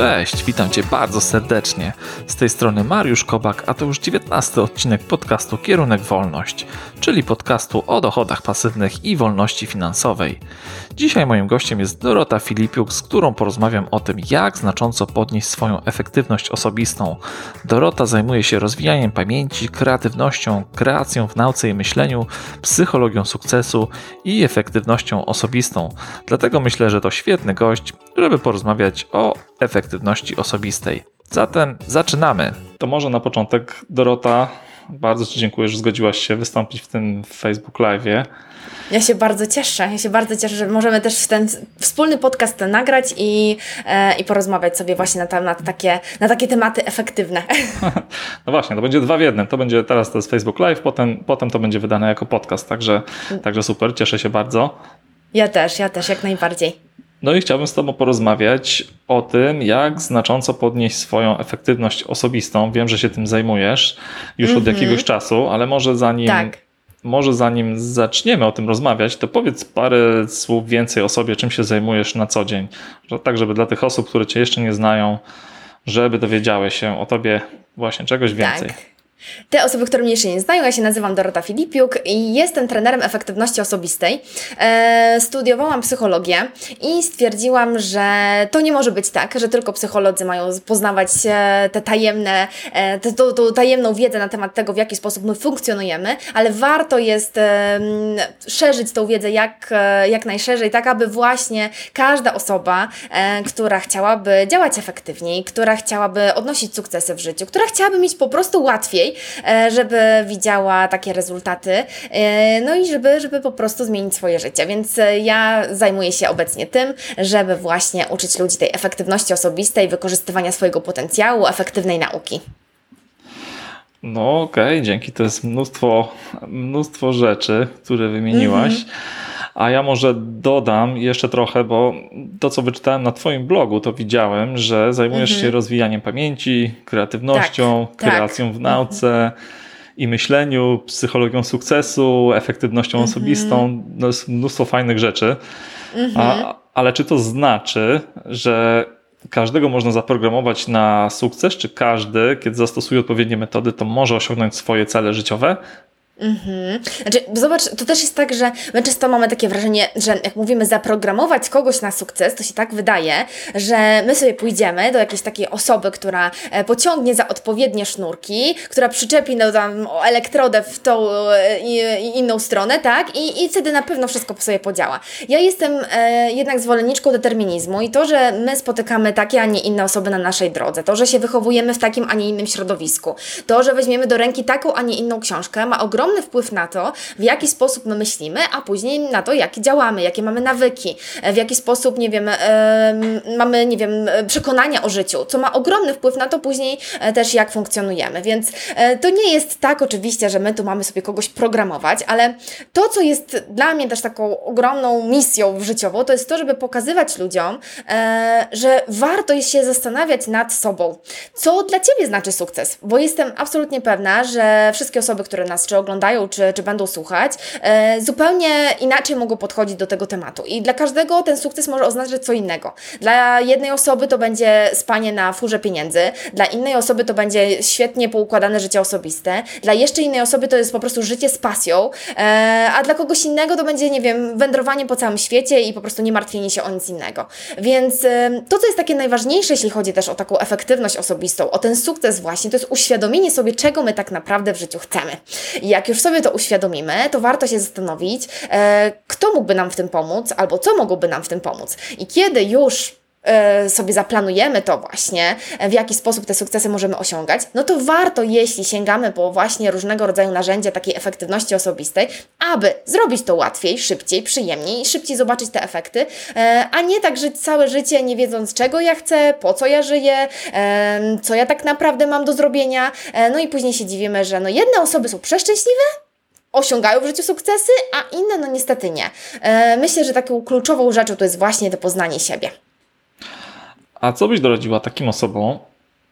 Cześć, witam Cię bardzo serdecznie. Z tej strony Mariusz Kobak, a to już 19 odcinek podcastu Kierunek Wolność, czyli podcastu o dochodach pasywnych i wolności finansowej. Dzisiaj moim gościem jest Dorota Filipiuk, z którą porozmawiam o tym, jak znacząco podnieść swoją efektywność osobistą. Dorota zajmuje się rozwijaniem pamięci, kreatywnością, kreacją w nauce i myśleniu, psychologią sukcesu i efektywnością osobistą. Dlatego myślę, że to świetny gość, żeby porozmawiać o efektywności osobistej. Zatem zaczynamy. To może na początek, Dorota, bardzo Ci dziękuję, że zgodziłaś się wystąpić w tym Facebook Live'ie. Ja się bardzo cieszę. Ja się bardzo cieszę, że możemy też ten wspólny podcast nagrać i, e, i porozmawiać sobie właśnie na, na, takie, na takie tematy efektywne. No właśnie, to będzie dwa w jednym. To będzie teraz to jest Facebook Live, potem, potem to będzie wydane jako podcast, także, także super, cieszę się bardzo. Ja też, ja też, jak najbardziej. No i chciałbym z Tobą porozmawiać o tym, jak znacząco podnieść swoją efektywność osobistą. Wiem, że się tym zajmujesz już mm -hmm. od mhm. jakiegoś czasu, ale może zanim, tak. może zanim zaczniemy o tym rozmawiać, to powiedz parę słów więcej o sobie, czym się zajmujesz na co dzień. Tak, żeby dla tych osób, które Cię jeszcze nie znają, żeby dowiedziały się o Tobie właśnie czegoś więcej. Tak. Te osoby, które mnie jeszcze nie znają, ja się nazywam Dorota Filipiuk i jestem trenerem efektywności osobistej. E, studiowałam psychologię i stwierdziłam, że to nie może być tak, że tylko psycholodzy mają poznawać te tajemne, e, tajemną wiedzę na temat tego, w jaki sposób my funkcjonujemy, ale warto jest e, szerzyć tą wiedzę jak, e, jak najszerzej, tak aby właśnie każda osoba, e, która chciałaby działać efektywniej, która chciałaby odnosić sukcesy w życiu, która chciałaby mieć po prostu łatwiej, E, żeby widziała takie rezultaty, e, no i żeby, żeby po prostu zmienić swoje życie. Więc e, ja zajmuję się obecnie tym, żeby właśnie uczyć ludzi tej efektywności osobistej, wykorzystywania swojego potencjału, efektywnej nauki. No okej, okay. dzięki. To jest mnóstwo, mnóstwo rzeczy, które wymieniłaś. Mm -hmm. A ja może dodam jeszcze trochę, bo to, co wyczytałem na Twoim blogu, to widziałem, że zajmujesz mhm. się rozwijaniem pamięci, kreatywnością, tak, tak. kreacją tak. w nauce. I myśleniu, psychologią sukcesu, efektywnością mhm. osobistą, no jest mnóstwo fajnych rzeczy. Mhm. A, ale czy to znaczy, że każdego można zaprogramować na sukces, czy każdy, kiedy zastosuje odpowiednie metody, to może osiągnąć swoje cele życiowe? Mhm. Znaczy, zobacz, to też jest tak, że my często mamy takie wrażenie, że jak mówimy zaprogramować kogoś na sukces, to się tak wydaje, że my sobie pójdziemy do jakiejś takiej osoby, która e, pociągnie za odpowiednie sznurki, która przyczepi no, tam elektrodę w tą e, i, inną stronę, tak? I, I wtedy na pewno wszystko sobie podziała. Ja jestem e, jednak zwolenniczką determinizmu i to, że my spotykamy takie, a nie inne osoby na naszej drodze, to, że się wychowujemy w takim, a nie innym środowisku, to, że weźmiemy do ręki taką, a nie inną książkę, ma ogromny ogromny wpływ na to, w jaki sposób my myślimy, a później na to, jak działamy, jakie mamy nawyki, w jaki sposób, nie wiem, mamy, nie wiem, przekonania o życiu, co ma ogromny wpływ na to później e, też, jak funkcjonujemy. Więc e, to nie jest tak oczywiście, że my tu mamy sobie kogoś programować, ale to, co jest dla mnie też taką ogromną misją życiową, to jest to, żeby pokazywać ludziom, e, że warto jest się zastanawiać nad sobą. Co dla Ciebie znaczy sukces? Bo jestem absolutnie pewna, że wszystkie osoby, które nas czy oglądają, oglądają, czy, czy będą słuchać, e, zupełnie inaczej mogą podchodzić do tego tematu. I dla każdego ten sukces może oznaczać co innego. Dla jednej osoby to będzie spanie na furze pieniędzy, dla innej osoby to będzie świetnie poukładane życie osobiste, dla jeszcze innej osoby to jest po prostu życie z pasją, e, a dla kogoś innego to będzie, nie wiem, wędrowanie po całym świecie i po prostu nie martwienie się o nic innego. Więc e, to, co jest takie najważniejsze, jeśli chodzi też o taką efektywność osobistą, o ten sukces właśnie, to jest uświadomienie sobie, czego my tak naprawdę w życiu chcemy. I jak już sobie to uświadomimy, to warto się zastanowić, e, kto mógłby nam w tym pomóc, albo co mogłoby nam w tym pomóc. I kiedy już sobie zaplanujemy to właśnie, w jaki sposób te sukcesy możemy osiągać, no to warto, jeśli sięgamy po właśnie różnego rodzaju narzędzia takiej efektywności osobistej, aby zrobić to łatwiej, szybciej, przyjemniej i szybciej zobaczyć te efekty, e, a nie tak żyć całe życie nie wiedząc czego ja chcę, po co ja żyję, co ja tak naprawdę mam do zrobienia, no i później się dziwimy, że no jedne osoby są przeszczęśliwe, osiągają w życiu sukcesy, a inne no niestety nie. E, myślę, że taką kluczową rzeczą to jest właśnie to poznanie siebie. A co byś doradziła takim osobom,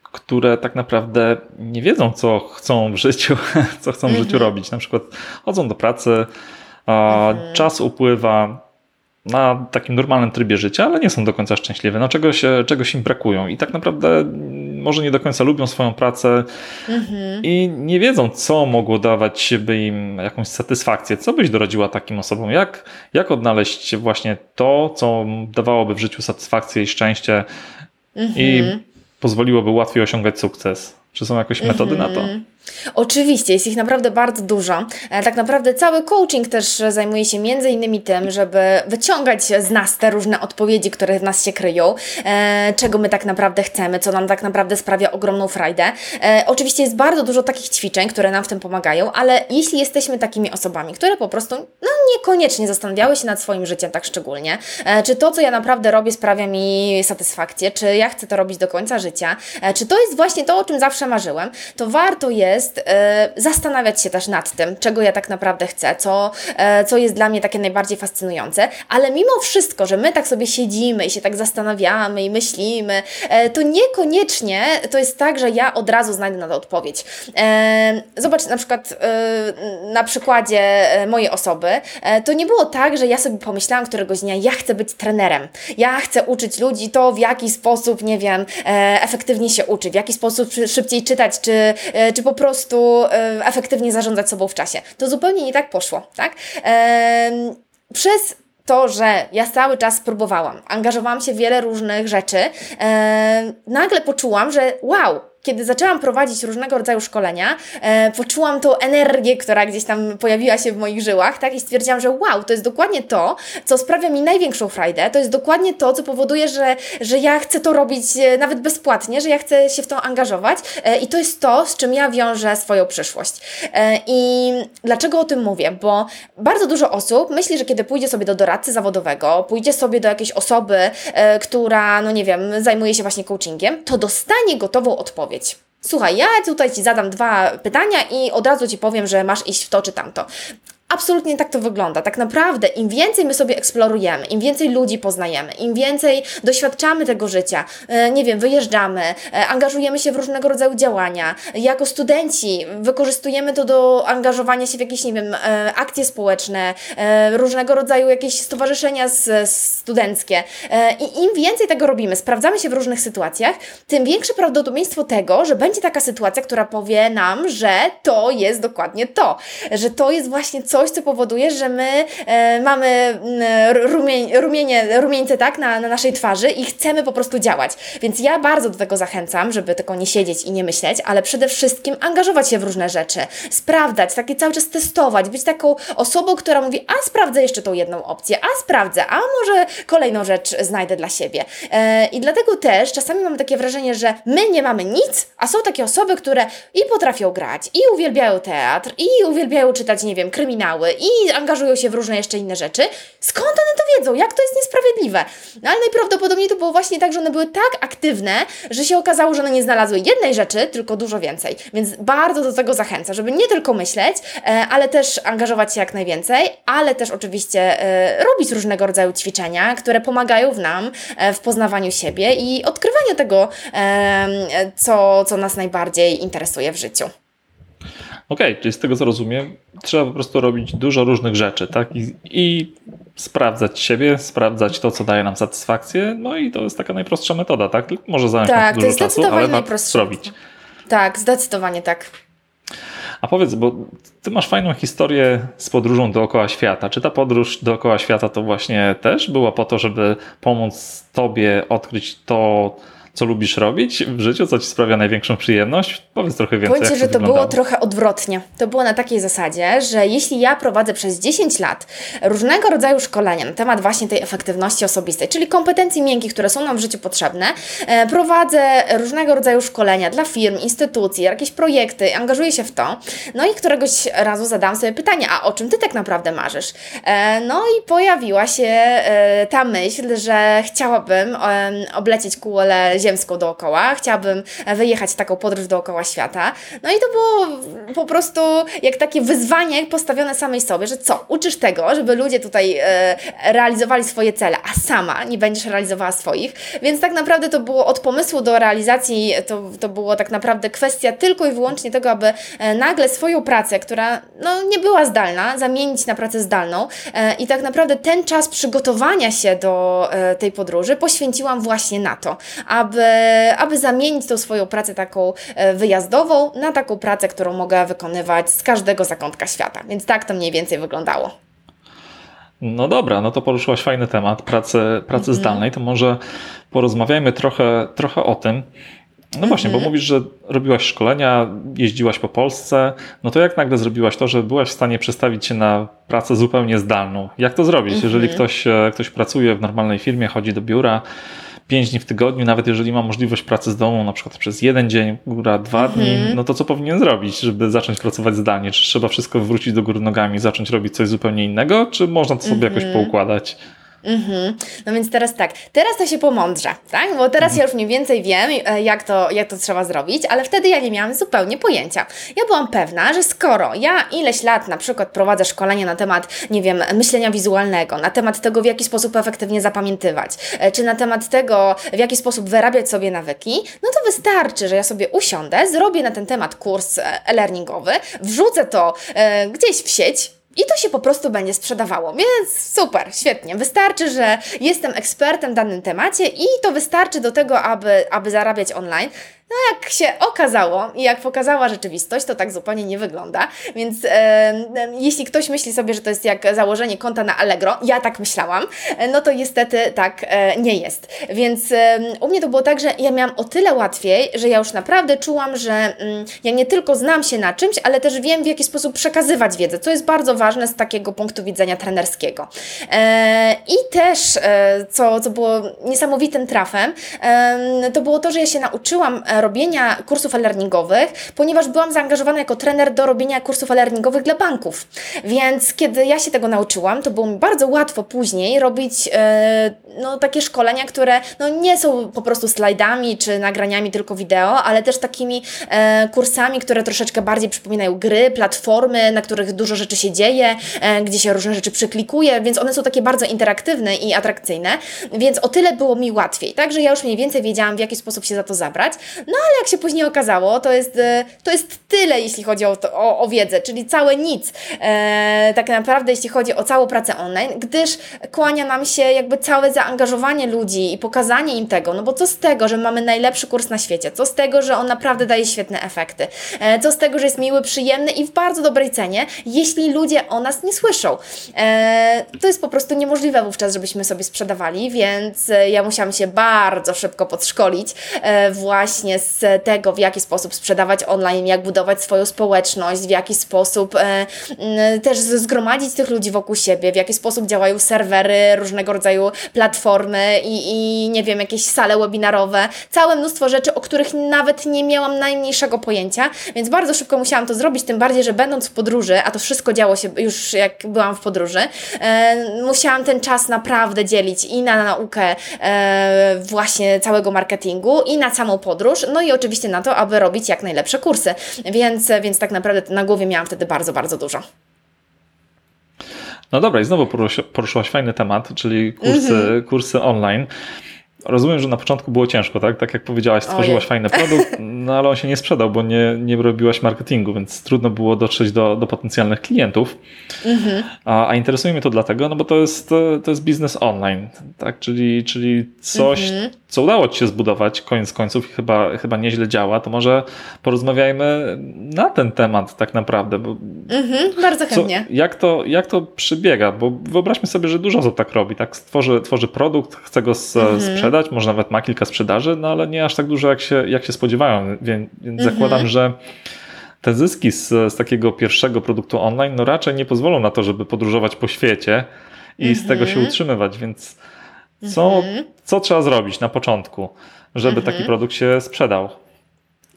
które tak naprawdę nie wiedzą, co chcą w życiu, co chcą w życiu mhm. robić? Na przykład chodzą do pracy, mhm. czas upływa, na takim normalnym trybie życia, ale nie są do końca szczęśliwe, no czegoś, czegoś im brakują i tak naprawdę może nie do końca lubią swoją pracę mhm. i nie wiedzą, co mogło dawać by im jakąś satysfakcję. Co byś doradziła takim osobom? Jak, jak odnaleźć właśnie to, co dawałoby w życiu satysfakcję i szczęście mhm. i pozwoliłoby łatwiej osiągać sukces? Czy są jakieś metody mhm. na to? Oczywiście, jest ich naprawdę bardzo dużo. E, tak naprawdę cały coaching też zajmuje się między innymi tym, żeby wyciągać z nas te różne odpowiedzi, które w nas się kryją, e, czego my tak naprawdę chcemy, co nam tak naprawdę sprawia ogromną frajdę. E, oczywiście jest bardzo dużo takich ćwiczeń, które nam w tym pomagają, ale jeśli jesteśmy takimi osobami, które po prostu no, niekoniecznie zastanawiały się nad swoim życiem tak szczególnie, e, czy to, co ja naprawdę robię, sprawia mi satysfakcję, czy ja chcę to robić do końca życia, e, czy to jest właśnie to, o czym zawsze marzyłem, to warto jest jest e, zastanawiać się też nad tym, czego ja tak naprawdę chcę, co, e, co jest dla mnie takie najbardziej fascynujące, ale mimo wszystko, że my tak sobie siedzimy i się tak zastanawiamy i myślimy, e, to niekoniecznie to jest tak, że ja od razu znajdę na to odpowiedź. Zobacz na przykład na przykładzie mojej osoby, to nie było tak, że ja sobie pomyślałam któregoś dnia, ja chcę być trenerem, ja chcę uczyć ludzi to, w jaki sposób, nie wiem, efektywnie się uczyć, w jaki sposób szybciej czytać, czy, czy po prostu prostu e, efektywnie zarządzać sobą w czasie. To zupełnie nie tak poszło, tak? Przez to, że ja cały czas próbowałam, angażowałam się w wiele różnych rzeczy, nagle poczułam, że wow, kiedy zaczęłam prowadzić różnego rodzaju szkolenia, e, poczułam tą energię, która gdzieś tam pojawiła się w moich żyłach, tak? I stwierdziłam, że wow, to jest dokładnie to, co sprawia mi największą frajdę, to jest dokładnie to, co powoduje, że, że ja chcę to robić e, nawet bezpłatnie, że ja chcę się w to angażować e, i to jest to, z czym ja wiążę swoją przyszłość. E, I dlaczego o tym mówię? Bo bardzo dużo osób myśli, że kiedy pójdzie sobie do doradcy zawodowego, pójdzie sobie do jakiejś osoby, e, która, no nie wiem, zajmuje się właśnie coachingiem, to dostanie gotową odpowiedź odpowiedź. Słuchaj, ja tutaj Ci zadam dwa pytania i od razu Ci powiem, że masz iść w to czy tamto. Absolutnie tak to wygląda. Tak naprawdę, im więcej my sobie eksplorujemy, im więcej ludzi poznajemy, im więcej doświadczamy tego życia, e, nie wiem, wyjeżdżamy, e, angażujemy się w różnego rodzaju działania, jako studenci wykorzystujemy to do angażowania się w jakieś, nie wiem, e, akcje społeczne, różnego rodzaju jakieś stowarzyszenia studenckie. I im więcej tego robimy, sprawdzamy się w różnych sytuacjach, tym większe prawdopodobieństwo tego, że będzie taka sytuacja, która powie nam, że to jest dokładnie to, że to jest właśnie co coś, co powoduje, że my e, mamy mm, rumień, rumienie, rumieńce tak, na, na naszej twarzy i chcemy po prostu działać. Więc ja bardzo do tego zachęcam, żeby tylko nie siedzieć i nie myśleć, ale przede wszystkim angażować się w różne rzeczy, sprawdzać, takie cały czas testować, być taką osobą, która mówi, a sprawdzę jeszcze tą jedną opcję, a sprawdzę, a może kolejną rzecz znajdę dla siebie. E, I dlatego też czasami mamy takie wrażenie, że my nie mamy nic, a są takie osoby, które i potrafią grać, i uwielbiają teatr, i uwielbiają czytać, nie wiem, kryminały, i angażują się w różne jeszcze inne rzeczy. Skąd one to wiedzą? Jak to jest niesprawiedliwe? No ale najprawdopodobniej to było właśnie tak, że one były tak aktywne, że się okazało, że one nie znalazły jednej rzeczy, tylko dużo więcej. Więc bardzo do tego zachęcam, żeby nie tylko myśleć, e, ale też angażować się jak najwięcej, ale też oczywiście e, robić różnego rodzaju ćwiczenia, które pomagają w nam e, w poznawaniu siebie i odkrywaniu tego, co, co nas najbardziej interesuje w życiu. Okej, okay, czyli z tego co rozumiem, trzeba po prostu robić dużo różnych rzeczy, tak? I, I, sprawdzać siebie, sprawdzać to, co daje nam satysfakcję, no i to jest taka najprostsza metoda, tak? Może zająć tak, dużo czasu, ale warto zrobić. Tak, zdecydowanie tak. A powiedz, bo ty masz fajną historię z podróżą dookoła świata. Czy ta podróż dookoła świata to właśnie też była po to, żeby pomóc tobie odkryć to, co lubisz robić w życiu, co ci sprawia największą przyjemność? Powiedz trochę więcej. Powiedzcie, że to było trochę odwrotnie. To było na takiej zasadzie, że jeśli ja prowadzę przez 10 lat różnego rodzaju szkolenia na temat właśnie tej efektywności osobistej, czyli kompetencji miękkich, które są nam w życiu potrzebne, e, prowadzę różnego rodzaju szkolenia dla firm, instytucji, jakieś projekty, angażuję się w to. No i któregoś razu zadałam sobie pytanie, a o czym ty tak naprawdę marzysz? E, no i pojawiła się e, ta myśl, że chciałabym oblecieć kulę ziemską dookoła, chciałabym wyjechać w taką podróż dookoła świata. No i to było po prostu jak takie wyzwanie postawione samej sobie, że co, uczysz tego, żeby ludzie tutaj e, realizowali swoje cele, a sama nie będziesz realizowała swoich, więc tak naprawdę to było od pomysłu do realizacji, to, to było tak naprawdę kwestia tylko i wyłącznie tego, aby e, nagle swoją pracę, która no, nie była zdalna, zamienić na pracę zdalną. E, i tak naprawdę ten czas przygotowania się do e, tej podróży poświęciłam właśnie na to, aby, aby zamienić tą swoją pracę taką e, wyjazdową na taką pracę, którą mogę wykonywać z każdego zakątka świata. Więc tak to mniej więcej wyglądało. No dobra, no to poruszyłaś fajny temat pracy, pracy mhm. zdalnej, to może porozmawiajmy trochę, trochę o tym. No właśnie, bo mhm. mówisz, że robiłaś szkolenia, jeździłaś po Polsce. No to jak nagle zrobiłaś to, że byłaś w stanie przestawić się na pracę zupełnie zdalną? Jak to zrobić? Jeżeli mhm. ktoś, e, ktoś pracuje w normalnej firmie, chodzi do biura, pięć dni w tygodniu, nawet jeżeli ma możliwość pracy z domu na przykład przez jeden dzień, góra dwa mhm. dni, no to co powinien zrobić, żeby zacząć pracować zdalnie? Czy trzeba wszystko wrócić do góry nogami, zacząć robić coś zupełnie innego, czy można to sobie jakoś poukładać? Mhm. No więc teraz tak, teraz to się pomądrze, tak? Bo teraz ja już mniej więcej wiem, e, jak to, jak to trzeba zrobić, ale wtedy ja nie miałam zupełnie pojęcia. Ja byłam pewna, że skoro ja ileś lat na przykład prowadzę szkolenie na temat, nie wiem, myślenia wizualnego, na temat tego, w jaki sposób efektywnie zapamiętywać, e, czy na temat tego, w jaki sposób wyrabiać sobie nawyki, no to wystarczy, że ja sobie usiądę, zrobię na ten temat kurs e, e-learningowy, wrzucę to e, gdzieś w sieć, i to się po prostu będzie sprzedawało. Więc super, świetnie. Wystarczy, że jestem ekspertem w danym temacie i to wystarczy do tego, aby, aby zarabiać online. No jak się okazało i jak pokazała rzeczywistość, to tak zupełnie nie wygląda. Więc e, jeśli ktoś myśli sobie, że to jest jak założenie konta na Allegro, ja tak myślałam, no to niestety tak e, nie jest. Więc e, u mnie to było tak, że ja miałam o tyle łatwiej, że ja już naprawdę czułam, że mm, ja nie tylko znam się na czymś, ale też wiem w jaki sposób przekazywać wiedzę, co jest bardzo ważne z takiego punktu widzenia trenerskiego. E, I też, e, co, co było niesamowitym trafem, e, to było to, że ja się nauczyłam robienia kursów e-learningowych, ponieważ byłam zaangażowana jako trener do robienia kursów e-learningowych dla banków. Więc kiedy ja się tego nauczyłam, to było mi bardzo łatwo później robić e, no, takie szkolenia, które no, nie są po prostu slajdami czy nagraniami tylko wideo, ale też takimi e, kursami, które troszeczkę bardziej przypominają gry, platformy, na których dużo rzeczy się dzieje, e, gdzie się różne rzeczy przyklikuje, więc one są takie bardzo interaktywne i atrakcyjne, więc o tyle było mi łatwiej. Także ja już mniej więcej wiedziałam, w jaki sposób się za to zabrać. No ale jak się później okazało, to jest, e, to jest tyle, jeśli chodzi o, to, o, o wiedzę, czyli całe nic. E, tak naprawdę, jeśli chodzi o całą pracę online, gdyż kłania nam się jakby całe zaangażowanie ludzi i pokazanie im tego, no bo co z tego, że mamy najlepszy kurs na świecie, co z tego, że on naprawdę daje świetne efekty, e, co z tego, że jest miły, przyjemny i w bardzo dobrej cenie, jeśli ludzie o nas nie słyszą. E, to jest po prostu niemożliwe wówczas, żebyśmy sobie sprzedawali, więc e, ja musiałam się bardzo szybko podszkolić e, właśnie z tego, w jaki sposób sprzedawać online, jak budować swoją społeczność, w jaki sposób e, też zgromadzić tych ludzi wokół siebie, w jaki sposób działają serwery, różnego rodzaju platformy i, i nie wiem, jakieś sale webinarowe, całe mnóstwo rzeczy, o których nawet nie miałam najmniejszego pojęcia, więc bardzo szybko musiałam to zrobić, tym bardziej, że będąc w podróży, a to wszystko działo się już jak byłam w podróży, e, musiałam ten czas naprawdę dzielić i na naukę e, właśnie całego marketingu i na samą podróż, no i oczywiście na to, aby robić jak najlepsze kursy. Więc, więc tak naprawdę na głowie miałam wtedy bardzo, bardzo dużo. No dobra, i znowu poruszyłaś fajny temat, czyli kursy, mm -hmm. kursy online. Rozumiem, że na początku było ciężko, tak? Tak jak powiedziałaś, stworzyłaś Ojej. fajny produkt, no ale on się nie sprzedał, bo nie, nie robiłaś marketingu, więc trudno było dotrzeć do, do potencjalnych klientów. Mhm. A, a interesuje mnie to dlatego, no bo to jest, to jest biznes online, tak? Czyli, czyli coś, mhm. Co udało Ci się zbudować, koniec końców chyba, chyba nieźle działa, to może porozmawiajmy na ten temat tak naprawdę. Bo mhm, bardzo chętnie. Co, jak, to, jak to przebiega? Bo wyobraźmy sobie, że dużo osób tak robi, tak? Stworzy, tworzy produkt, chce go mhm. sprzedać, może nawet ma kilka sprzedaży, no ale nie aż tak dużo, jak się, jak się spodziewają. Więc, więc mhm. zakładam, że te zyski z, z takiego pierwszego produktu online no raczej nie pozwolą na to, żeby podróżować po świecie i z tego się mhm. utrzymywać, więc co, mhm. co trzeba zrobić na początku, żeby taki produkt się sprzedał?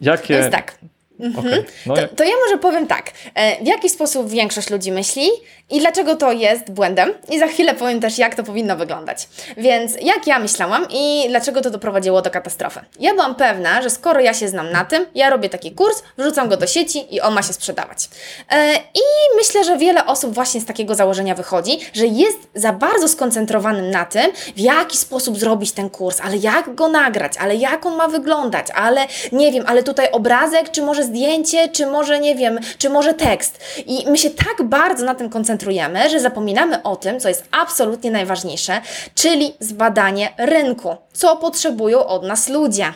Jakie... To jest tak. Mhm. Okay. No to, to, ja może powiem tak. E, w jaki sposób większość ludzi myśli i dlaczego to jest błędem? I za chwilę powiem też, jak to powinno wyglądać. Więc jak ja myślałam i dlaczego to doprowadziło do katastrofy? Ja byłam pewna, że skoro ja się znam na tym, ja robię taki kurs, wrzucam go do sieci i on ma się sprzedawać. E, I myślę, że wiele osób właśnie z takiego założenia wychodzi, że jest za bardzo skoncentrowanym na tym, w jaki sposób zrobić ten kurs, ale jak go nagrać, ale jak on ma wyglądać, ale nie wiem, ale tutaj obrazek, czy może zdjęcie, czy może nie wiem, czy może tekst. I my się tak bardzo na tym koncentrujemy, że zapominamy o tym, co jest absolutnie najważniejsze, czyli zbadanie rynku, co potrzebują od nas ludzie.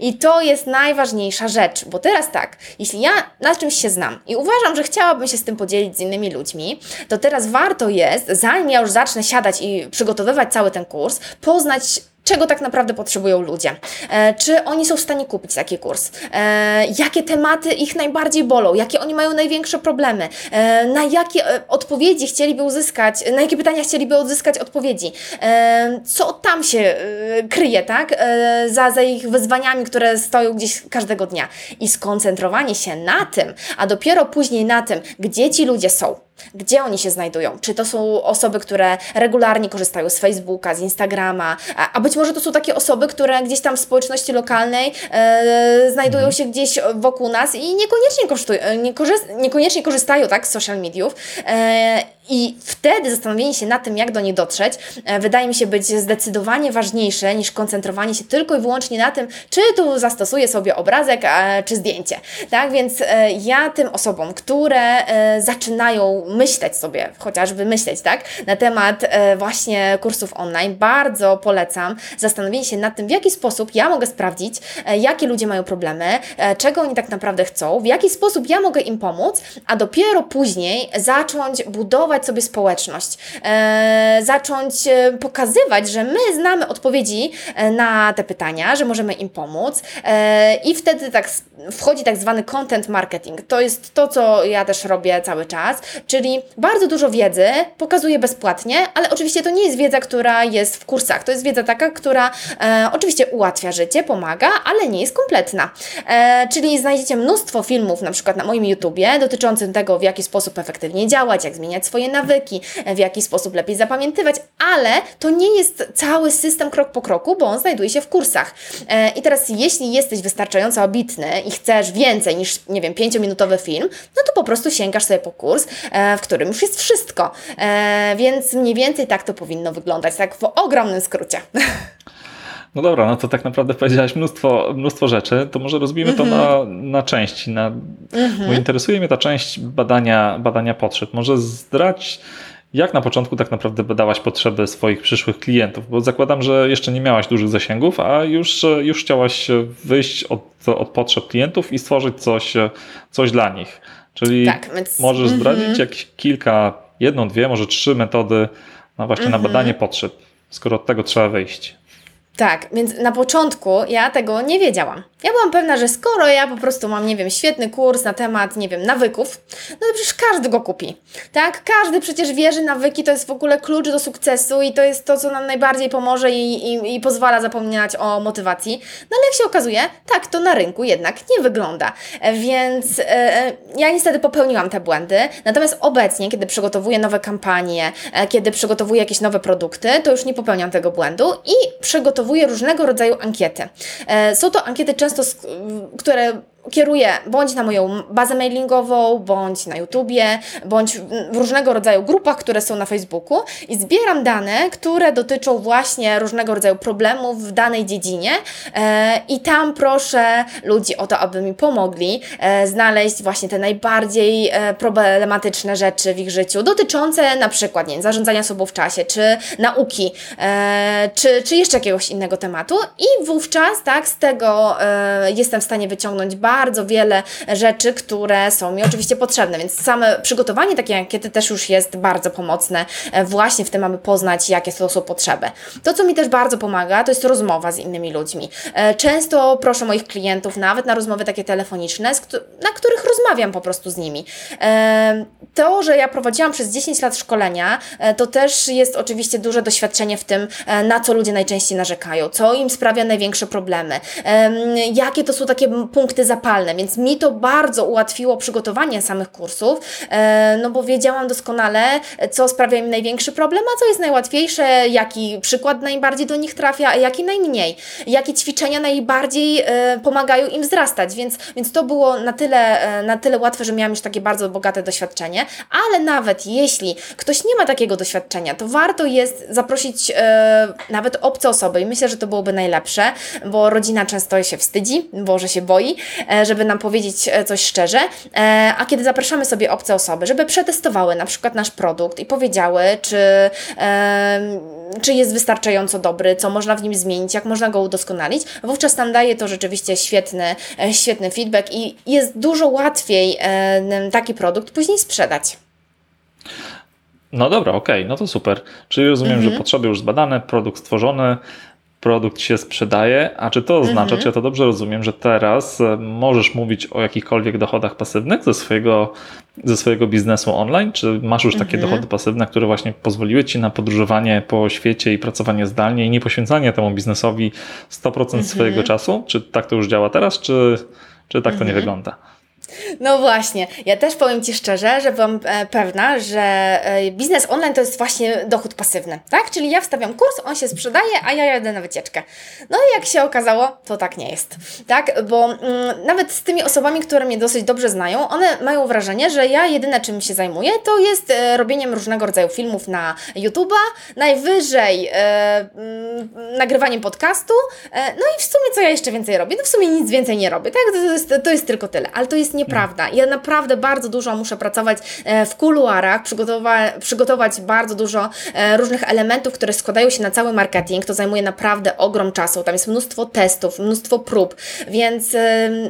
I to jest najważniejsza rzecz, bo teraz tak, jeśli ja na czymś się znam i uważam, że chciałabym się z tym podzielić z innymi ludźmi, to teraz warto jest, zanim ja już zacznę siadać i przygotowywać cały ten kurs, poznać czego tak naprawdę potrzebują ludzie. E, czy oni są w stanie kupić taki kurs? E, jakie tematy ich najbardziej bolą? Jakie oni mają największe problemy? E, na jakie odpowiedzi chcieliby uzyskać, na jakie pytania chcieliby uzyskać odpowiedzi? Co tam się kryje, tak? Za, za ich wyzwaniami, które stoją gdzieś każdego dnia. I skoncentrowanie się na tym, a dopiero później na tym, gdzie ci ludzie są, gdzie oni się znajdują? Czy to są osoby, które regularnie korzystają z Facebooka, z Instagrama, a, a być może to są takie osoby, które gdzieś tam w społeczności lokalnej e, znajdują się gdzieś wokół nas i niekoniecznie, kosztują, korzyst- niekoniecznie korzystają tak, z social mediów. E, i wtedy zastanowienie się nad tym, jak do niej dotrzeć, e, wydaje mi się być zdecydowanie ważniejsze niż koncentrowanie się tylko i wyłącznie na tym, czy tu zastosuję sobie obrazek, czy zdjęcie. Tak więc e, ja tym osobom, które e, zaczynają myśleć sobie, chociażby myśleć, tak, na temat właśnie kursów online, bardzo polecam zastanowienie się nad tym, w jaki sposób ja mogę sprawdzić, jakie ludzie mają problemy, czego oni tak naprawdę chcą, w jaki sposób ja mogę im pomóc, a dopiero później zacząć budować budować sobie społeczność, e, zacząć e, pokazywać, że my znamy odpowiedzi e, na te pytania, że możemy im pomóc i wtedy tak wchodzi tak zwany content marketing. To jest to, co ja też robię cały czas, czyli bardzo dużo wiedzy pokazuję bezpłatnie, ale oczywiście to nie jest wiedza, która jest w kursach. To jest wiedza taka, która oczywiście ułatwia życie, pomaga, ale nie jest kompletna. Czyli znajdziecie mnóstwo filmów, na przykład na moim YouTubie, dotyczącym tego, w jaki sposób efektywnie działać, jak zmieniać swoje nawyki, w jaki sposób lepiej zapamiętywać, ale to nie jest cały system krok po kroku, bo on znajduje się w kursach. E, I teraz, jeśli jesteś wystarczająco obitny i chcesz więcej niż, nie wiem, pięciominutowy film, no to po prostu sięgasz sobie po kurs, e, w którym już jest wszystko. E, więc mniej więcej tak to powinno wyglądać, tak w ogromnym skrócie. No dobra, no to tak naprawdę powiedziałaś mnóstwo, mnóstwo rzeczy, to może rozbijmy to na, mhm. na części. Na, Bo interesuje mnie ta część badania, badania potrzeb. Może zdrać, jak na początku tak naprawdę badałaś potrzeby swoich przyszłych klientów? Bo zakładam, że jeszcze nie miałaś dużych zasięgów, a już, już chciałaś wyjść od, od potrzeb klientów i stworzyć coś, coś dla nich. Czyli tak, więc... możesz zdradzić mm -hmm. jakieś kilka, jedną, dwie, może trzy metody na właśnie mm -hmm. na mhm. badanie potrzeb, skoro od tego trzeba wyjść. Tak, więc na początku ja tego nie wiedziałam. Ja byłam pewna, że skoro ja po prostu mam, nie wiem, świetny kurs na temat, nie wiem, nawyków, no to przecież każdy go kupi. Tak? Każdy przecież wie, że nawyki to jest w ogóle klucz do sukcesu i to jest to, co nam najbardziej pomoże i, i, i pozwala zapominać o motywacji. No ale jak się okazuje, tak to na rynku jednak nie wygląda. E, więc e, e, ja niestety popełniłam te błędy. Natomiast obecnie, kiedy przygotowuję nowe kampanie, e, kiedy przygotowuję jakieś nowe produkty, to już nie popełniam tego błędu i przygotowuję różnego rodzaju ankiety. E, są to ankiety często, które kieruję bądź na moją bazę mailingową, bądź na YouTubie, bądź w różnego rodzaju grupach, które są na Facebooku i zbieram dane, które dotyczą właśnie różnego rodzaju problemów w danej dziedzinie e, i tam proszę ludzi o to, aby mi pomogli e, znaleźć właśnie te najbardziej e, problematyczne rzeczy w ich życiu, dotyczące na przykład nie zarządzania sobą w czasie, czy nauki, czy, czy jeszcze jakiegoś innego tematu. I wówczas tak z tego jestem w stanie wyciągnąć bardzo bardzo wiele rzeczy, które są mi oczywiście potrzebne, więc same przygotowanie takiej ankiety też już jest bardzo pomocne e, właśnie w tym, aby poznać, jakie to są potrzeby. To, co mi też bardzo pomaga, to jest rozmowa z innymi ludźmi. E, często proszę moich klientów nawet na rozmowy takie telefoniczne, na których rozmawiam po prostu z nimi. E, to, że ja prowadziłam przez 10 lat szkolenia, to też jest oczywiście duże doświadczenie w tym, na co ludzie najczęściej narzekają, co im sprawia największe problemy, jakie to są takie punkty zapalne, zapalne, więc mi to bardzo ułatwiło przygotowanie samych kursów, e, no bo wiedziałam doskonale, co sprawia im największy problem, a co jest najłatwiejsze, jaki przykład najbardziej do nich trafia, a jaki najmniej, jakie ćwiczenia najbardziej e, pomagają im wzrastać, więc, więc to było na tyle, e, na tyle łatwe, że miałam już takie bardzo bogate doświadczenie, ale nawet jeśli ktoś nie ma takiego doświadczenia, to warto jest zaprosić nawet obce osoby i myślę, że to byłoby najlepsze, bo rodzina często się wstydzi, bo że się boi, żeby nam powiedzieć e, coś szczerze, e, a kiedy zapraszamy sobie obce osoby, żeby przetestowały na przykład nasz produkt i powiedziały, czy, e, czy jest wystarczająco dobry, co można w nim zmienić, jak można go udoskonalić, wówczas nam daje to rzeczywiście świetny, e, świetny feedback i jest dużo łatwiej e, taki produkt później sprzedać. No dobra, okej, okay, no to super. Czyli rozumiem, mhm. że potrzeby już zbadane, produkt stworzony, produkt się sprzedaje, a czy to oznacza, mhm. czy ja to dobrze rozumiem, że teraz e, możesz mówić o jakichkolwiek dochodach pasywnych ze swojego, ze swojego biznesu online, czy masz już takie mhm. dochody pasywne, które właśnie pozwoliły Ci na podróżowanie po świecie i pracowanie zdalnie i nie poświęcanie temu biznesowi 100% mhm. swojego czasu? Czy tak to już działa teraz, czy, czy tak to nie wygląda? No właśnie, ja też powiem Ci szczerze, że byłam e, pewna, że e, biznes online to jest właśnie dochód pasywny, tak? Czyli ja wstawiam kurs, on się sprzedaje, a ja jadę na wycieczkę. No i jak się okazało, to tak nie jest, tak? Bo mm, nawet z tymi osobami, które mnie dosyć dobrze znają, one mają wrażenie, że ja jedyne czym się zajmuję, to jest e, robieniem różnego rodzaju filmów na YouTube'a, najwyżej e, mm, nagrywaniem podcastu, e, no i w sumie co ja jeszcze więcej robię? No w sumie nic więcej nie robię, tak? To jest, to jest tylko tyle, ale to jest nieprawda. Ja naprawdę bardzo dużo muszę pracować e, w kuluarach, przygotować, przygotować bardzo dużo e, różnych elementów, które składają się na cały marketing. To zajmuje naprawdę ogrom czasu. Tam jest mnóstwo testów, mnóstwo prób, więc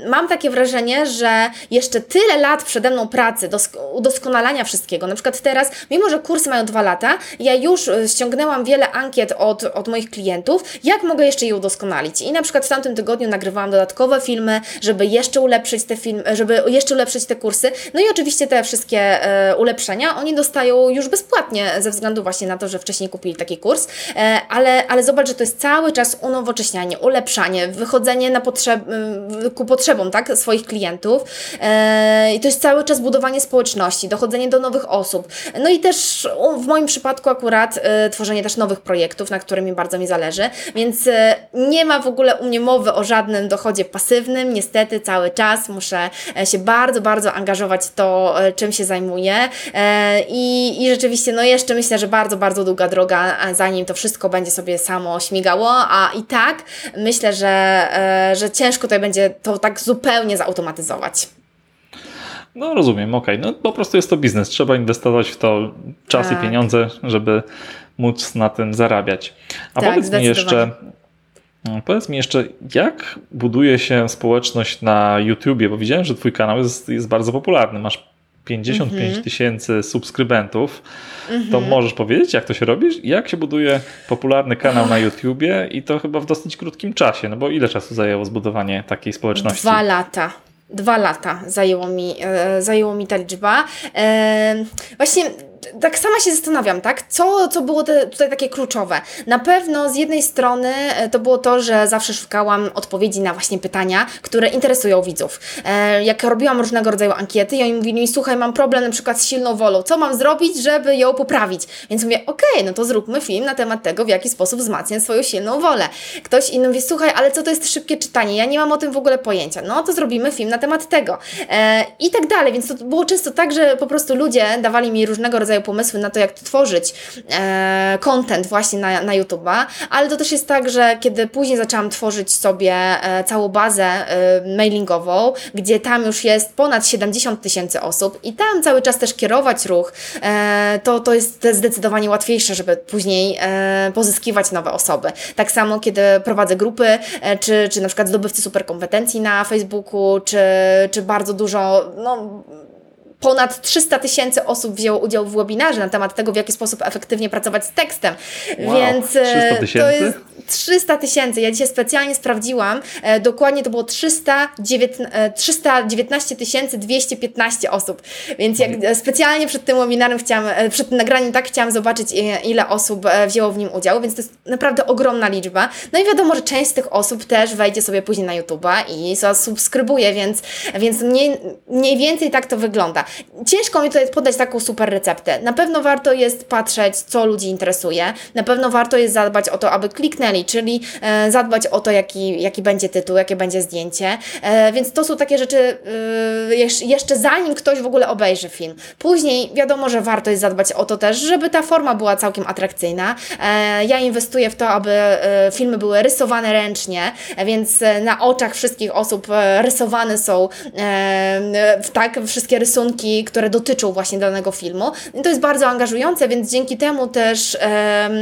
mam takie wrażenie, że jeszcze tyle lat przede mną pracy, udoskonalania wszystkiego. Na przykład teraz, mimo że kursy mają dwa lata, ja już e, ściągnęłam wiele ankiet od, od moich klientów, jak mogę jeszcze je udoskonalić. I na przykład w tamtym tygodniu nagrywałam dodatkowe filmy, żeby jeszcze ulepszyć te filmy, żeby jeszcze ulepszyć te kursy. No i oczywiście te wszystkie e, ulepszenia oni dostają już bezpłatnie ze względu właśnie na to, że wcześniej kupili taki kurs, e, ale, ale zobacz, że to jest cały czas unowocześnianie, ulepszanie, wychodzenie na potrzeb, ku potrzebom tak, swoich klientów e, i to jest cały czas budowanie społeczności, dochodzenie do nowych osób. No i też w moim przypadku akurat e, tworzenie też nowych projektów, na którymi bardzo mi zależy, więc e, nie ma w ogóle u mnie mowy o żadnym dochodzie pasywnym, niestety cały czas muszę e, się bardzo, bardzo angażować w to, e, czym się zajmuję e, i, i rzeczywiście, no jeszcze myślę, że bardzo, bardzo długa droga, zanim to wszystko będzie sobie samo śmigało, a i tak myślę, że, e, że ciężko tutaj będzie to tak zupełnie zautomatyzować. No rozumiem, okej. Okay. No po prostu jest to biznes. Trzeba inwestować w to czas tak. i pieniądze, żeby móc na tym zarabiać. A tak, powiedz mi jeszcze, powiedz mi jeszcze, jak buduje się społeczność na YouTubie, bo widziałem, że Twój kanał jest, jest bardzo popularny. Masz 55 mm -hmm. tysięcy subskrybentów. Mm -hmm. To możesz powiedzieć, jak to się robi? Jak się buduje popularny kanał na YouTubie i to chyba w dosyć krótkim czasie? No bo ile czasu zajęło zbudowanie takiej społeczności? Dwa lata dwa lata zajęło mi, e, zajęło mi ta liczba. E, właśnie tak sama się zastanawiam, tak? Co, co było te, tutaj takie kluczowe? Na pewno z jednej strony e, to było to, że zawsze szukałam odpowiedzi na właśnie pytania, które interesują widzów. E, jak robiłam różnego rodzaju ankiety i oni mówili mi, słuchaj, mam problem na przykład z silną wolą, co mam zrobić, żeby ją poprawić? Więc mówię, okej, okay, no to zróbmy film na temat tego, w jaki sposób wzmacniać swoją silną wolę. Ktoś inny mówi, słuchaj, ale co to jest szybkie czytanie? Ja nie mam o tym w ogóle pojęcia. No to zrobimy film na temat tego. E, I tak dalej, więc to było często tak, że po prostu ludzie dawali mi różnego rodzaju pomysły na to, jak tworzyć e, content właśnie na, na YouTube'a, ale to też jest tak, że kiedy później zaczęłam tworzyć sobie e, całą bazę e, mailingową, gdzie tam już jest ponad 70 tysięcy osób i tam cały czas też kierować ruch, to, to jest zdecydowanie łatwiejsze, żeby później pozyskiwać nowe osoby. Tak samo, kiedy prowadzę grupy, czy, czy na przykład zdobywcy superkompetencji na Facebooku, czy, czy bardzo dużo, no ponad 300 tysięcy osób wzięło udział w webinarze na temat tego, w jaki sposób efektywnie pracować z tekstem. Wow, Więc 300 e, to tysięcy? jest 300 tysięcy. Ja dzisiaj specjalnie sprawdziłam. E, dokładnie to było 319, e, 319 215 osób. Więc jak e, specjalnie przed tym webinarem chciałam, e, przed tym nagraniem tak chciałam zobaczyć, ile osób wzięło w nim udział, więc to jest naprawdę ogromna liczba. No i wiadomo, że część z tych osób też wejdzie sobie później na YouTube'a i zasubskrybuje, więc, więc mniej, mniej więcej tak to wygląda. Ciężko mi tutaj podać taką super receptę. Na pewno warto jest patrzeć, co ludzi interesuje. Na pewno warto jest zadbać o to, aby kliknęli, czyli e, zadbać o to, jaki, jaki będzie tytuł, jakie będzie zdjęcie. E, więc to są takie rzeczy e, jesz- jeszcze zanim ktoś w ogóle obejrzy film. Później wiadomo, że warto jest zadbać o to też, żeby ta forma była całkiem atrakcyjna. E, ja inwestuję w to, aby e, filmy były rysowane ręcznie, więc e, na oczach wszystkich osób rysowane są tak wszystkie rysunki, które dotyczą właśnie danego filmu. I to jest bardzo angażujące, więc dzięki temu też em,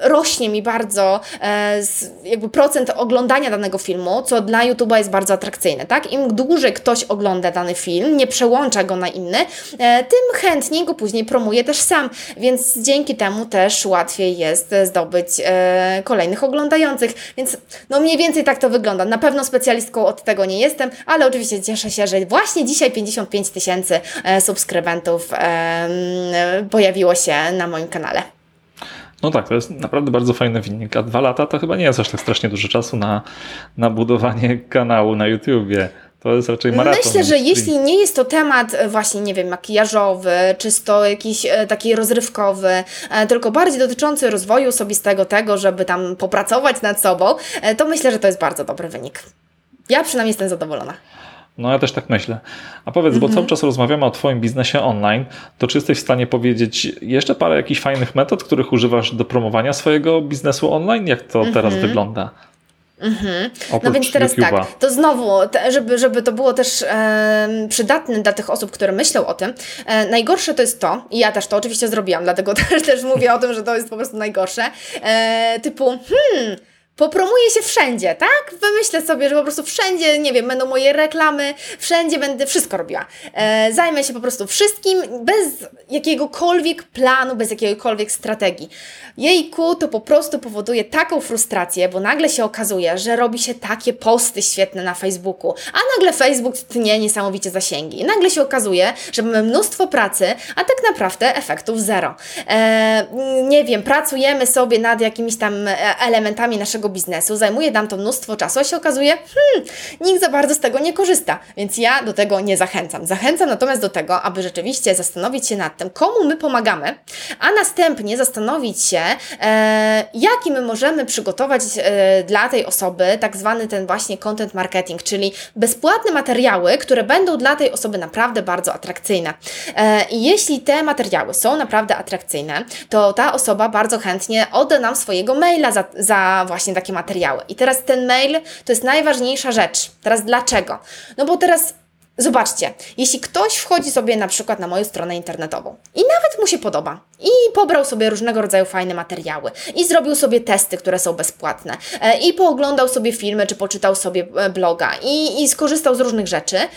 rośnie mi bardzo e, jakby procent oglądania danego filmu, co dla YouTube'a jest bardzo atrakcyjne, tak? Im dłużej ktoś ogląda dany film, nie przełącza go na inny, e, tym chętniej go później promuje też sam, więc dzięki temu też łatwiej jest e, zdobyć e, kolejnych oglądających, więc no mniej więcej tak to wygląda. Na pewno specjalistką od tego nie jestem, ale oczywiście cieszę się, że właśnie dzisiaj 55 tysięcy e, subskrybentów e, m, pojawiło się na moim kanale. No tak, to jest naprawdę bardzo fajny wynik. A dwa lata to chyba nie jest aż tak strasznie dużo czasu na, na budowanie kanału na YouTubie. To jest raczej maraton. Myślę, że jeśli nie jest to temat e, właśnie, nie wiem, makijażowy, czysto jakiś e, taki rozrywkowy, tylko bardziej dotyczący rozwoju osobistego, tego, żeby tam popracować nad sobą, to myślę, że to jest bardzo dobry wynik. Ja przynajmniej jestem zadowolona. No ja też tak myślę. A powiedz, Mhm. bo cały czas rozmawiamy o Twoim biznesie online, to czy jesteś w stanie powiedzieć jeszcze parę jakichś fajnych metod, których używasz do promowania swojego biznesu online? Jak to teraz wygląda? Oprócz No więc teraz YouTube'a. tak, to znowu, te, żeby, żeby to było też em, przydatne dla tych osób, które myślą o tym, e, najgorsze to jest to, i ja też to oczywiście zrobiłam, dlatego też, też mówię o tym, że to jest po prostu najgorsze, e, typu, hmm, Popromuję się wszędzie, tak? Wymyślę sobie, że po prostu wszędzie, nie wiem, będą moje reklamy, wszędzie będę wszystko robiła. E, zajmę się po prostu wszystkim bez jakiegokolwiek planu, bez jakiejkolwiek strategii. Jejku, to po prostu powoduje taką frustrację, bo nagle się okazuje, że robi się takie posty świetne na Facebooku, a nagle Facebook tnie niesamowicie zasięgi. Nagle się okazuje, że mamy mnóstwo pracy, a tak naprawdę efektów zero. E, nie wiem, pracujemy sobie nad jakimiś tam e, elementami naszego biznesu, zajmuje nam to mnóstwo czasu, a się okazuje, hmm, nikt za bardzo z tego nie korzysta, więc ja do tego nie zachęcam. Zachęcam natomiast do tego, aby rzeczywiście zastanowić się nad tym, komu my pomagamy, a następnie zastanowić się, e, jaki my możemy przygotować e, dla tej osoby tak zwany ten właśnie content marketing, czyli bezpłatne materiały, które będą dla tej osoby naprawdę bardzo atrakcyjne. E, I jeśli te materiały są naprawdę atrakcyjne, to ta osoba bardzo chętnie odda nam swojego maila za, za właśnie takie materiały. I teraz ten mail to jest najważniejsza rzecz. Teraz dlaczego? No bo teraz Zobaczcie, jeśli ktoś wchodzi sobie na przykład na moją stronę internetową i nawet mu się podoba i pobrał sobie różnego rodzaju fajne materiały i zrobił sobie testy, które są bezpłatne e, i pooglądał sobie filmy czy poczytał sobie e, bloga i, i skorzystał z różnych rzeczy, e,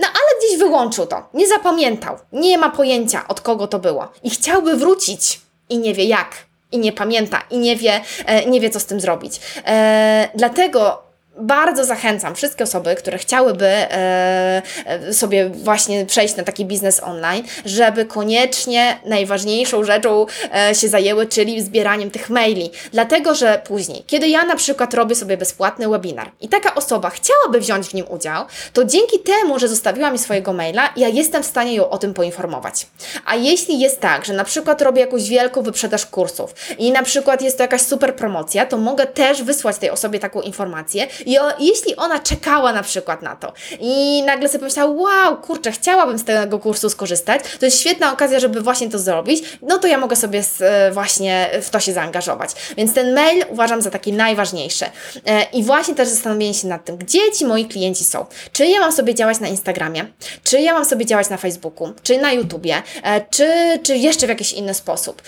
no ale gdzieś wyłączył to, nie zapamiętał, nie ma pojęcia od kogo to było i chciałby wrócić i nie wie jak i nie pamięta i nie wie, e, nie wie co z tym zrobić. E, dlatego bardzo zachęcam wszystkie osoby, które chciałyby e, e, sobie właśnie przejść na taki biznes online, żeby koniecznie najważniejszą rzeczą e, się zajęły, czyli zbieraniem tych maili. Dlatego, że później, kiedy ja na przykład robię sobie bezpłatny webinar i taka osoba chciałaby wziąć w nim udział, to dzięki temu, że zostawiła mi swojego maila, ja jestem w stanie ją o tym poinformować. A jeśli jest tak, że na przykład robię jakąś wielką wyprzedaż kursów i na przykład jest to jakaś super promocja, to mogę też wysłać tej osobie taką informację i o, jeśli ona czekała na przykład na to i nagle sobie pomyślała, wow, kurczę, chciałabym z tego kursu skorzystać, to jest świetna okazja, żeby właśnie to zrobić, no to ja mogę sobie e, właśnie w to się zaangażować. Więc ten mail uważam za taki najważniejszy. E, I właśnie też zastanowienie się nad tym, gdzie ci moi klienci są. Czy ja mam sobie działać na Instagramie, czy ja mam sobie działać na Facebooku, czy na YouTubie, e, czy, czy jeszcze w jakiś inny sposób.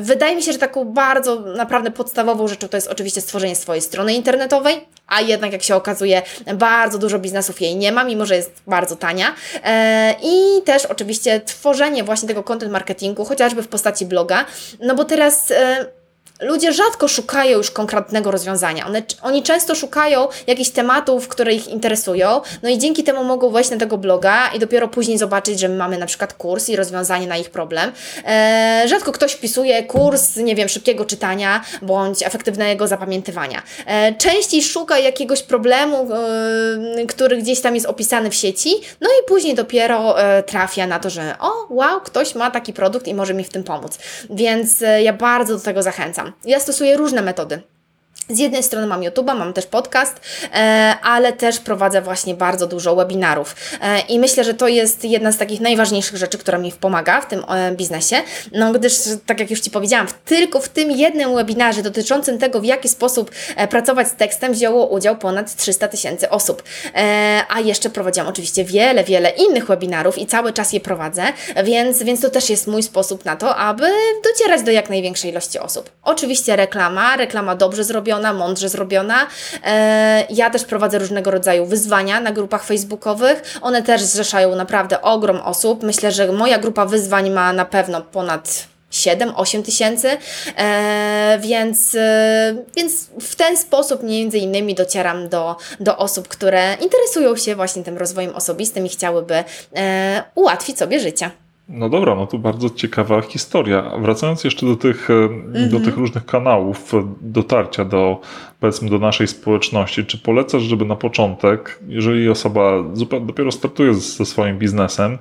Wydaje mi się, że taką bardzo naprawdę podstawową rzeczą to jest oczywiście stworzenie swojej strony internetowej, a jednak jak się okazuje, bardzo dużo biznesów jej nie ma, mimo że jest bardzo tania. E, I też oczywiście tworzenie właśnie tego content marketingu, chociażby w postaci bloga, no bo teraz e, ludzie rzadko szukają już konkretnego rozwiązania. One, oni często szukają jakichś tematów, które ich interesują, no i dzięki temu mogą wejść na tego bloga i dopiero później zobaczyć, że my mamy na przykład kurs i rozwiązanie na ich problem. E, rzadko ktoś wpisuje kurs, nie wiem, szybkiego czytania bądź efektywnego zapamiętywania. E, częściej szuka jakiegoś problemu, e, który gdzieś tam jest opisany w sieci, no i później dopiero e, trafia na to, że o, wow, ktoś ma taki produkt i może mi w tym pomóc. Więc ja bardzo do tego zachęcam. Ja stosuję różne metody. Z jednej strony mam YouTube'a, mam też podcast, e, ale też prowadzę właśnie bardzo dużo webinarów. E, I myślę, że to jest jedna z takich najważniejszych rzeczy, która mi pomaga w tym e, biznesie. No, gdyż, tak jak już Ci powiedziałam, tylko w tym jednym webinarze dotyczącym tego, w jaki sposób pracować z tekstem, wzięło udział ponad 300 tysięcy osób. A jeszcze prowadziłam oczywiście wiele, wiele innych webinarów i cały czas je prowadzę, więc, więc to też jest mój sposób na to, aby docierać do jak największej ilości osób. Oczywiście reklama, reklama dobrze zrobiona, zrobiona, mądrze zrobiona. E, ja też prowadzę różnego rodzaju wyzwania na grupach facebookowych. One też zrzeszają naprawdę ogrom osób. Myślę, że moja grupa wyzwań ma na pewno ponad 7-8 tysięcy, e, więc, e, więc w ten sposób między innymi docieram do, do osób, które interesują się właśnie tym rozwojem osobistym i chciałyby ułatwić sobie życie. No dobra, no to bardzo ciekawa historia. Wracając jeszcze do tych, mm-hmm. do tych różnych kanałów dotarcia do, powiedzmy, do naszej społeczności, czy polecasz, żeby na początek, jeżeli osoba dopiero startuje ze swoim biznesem,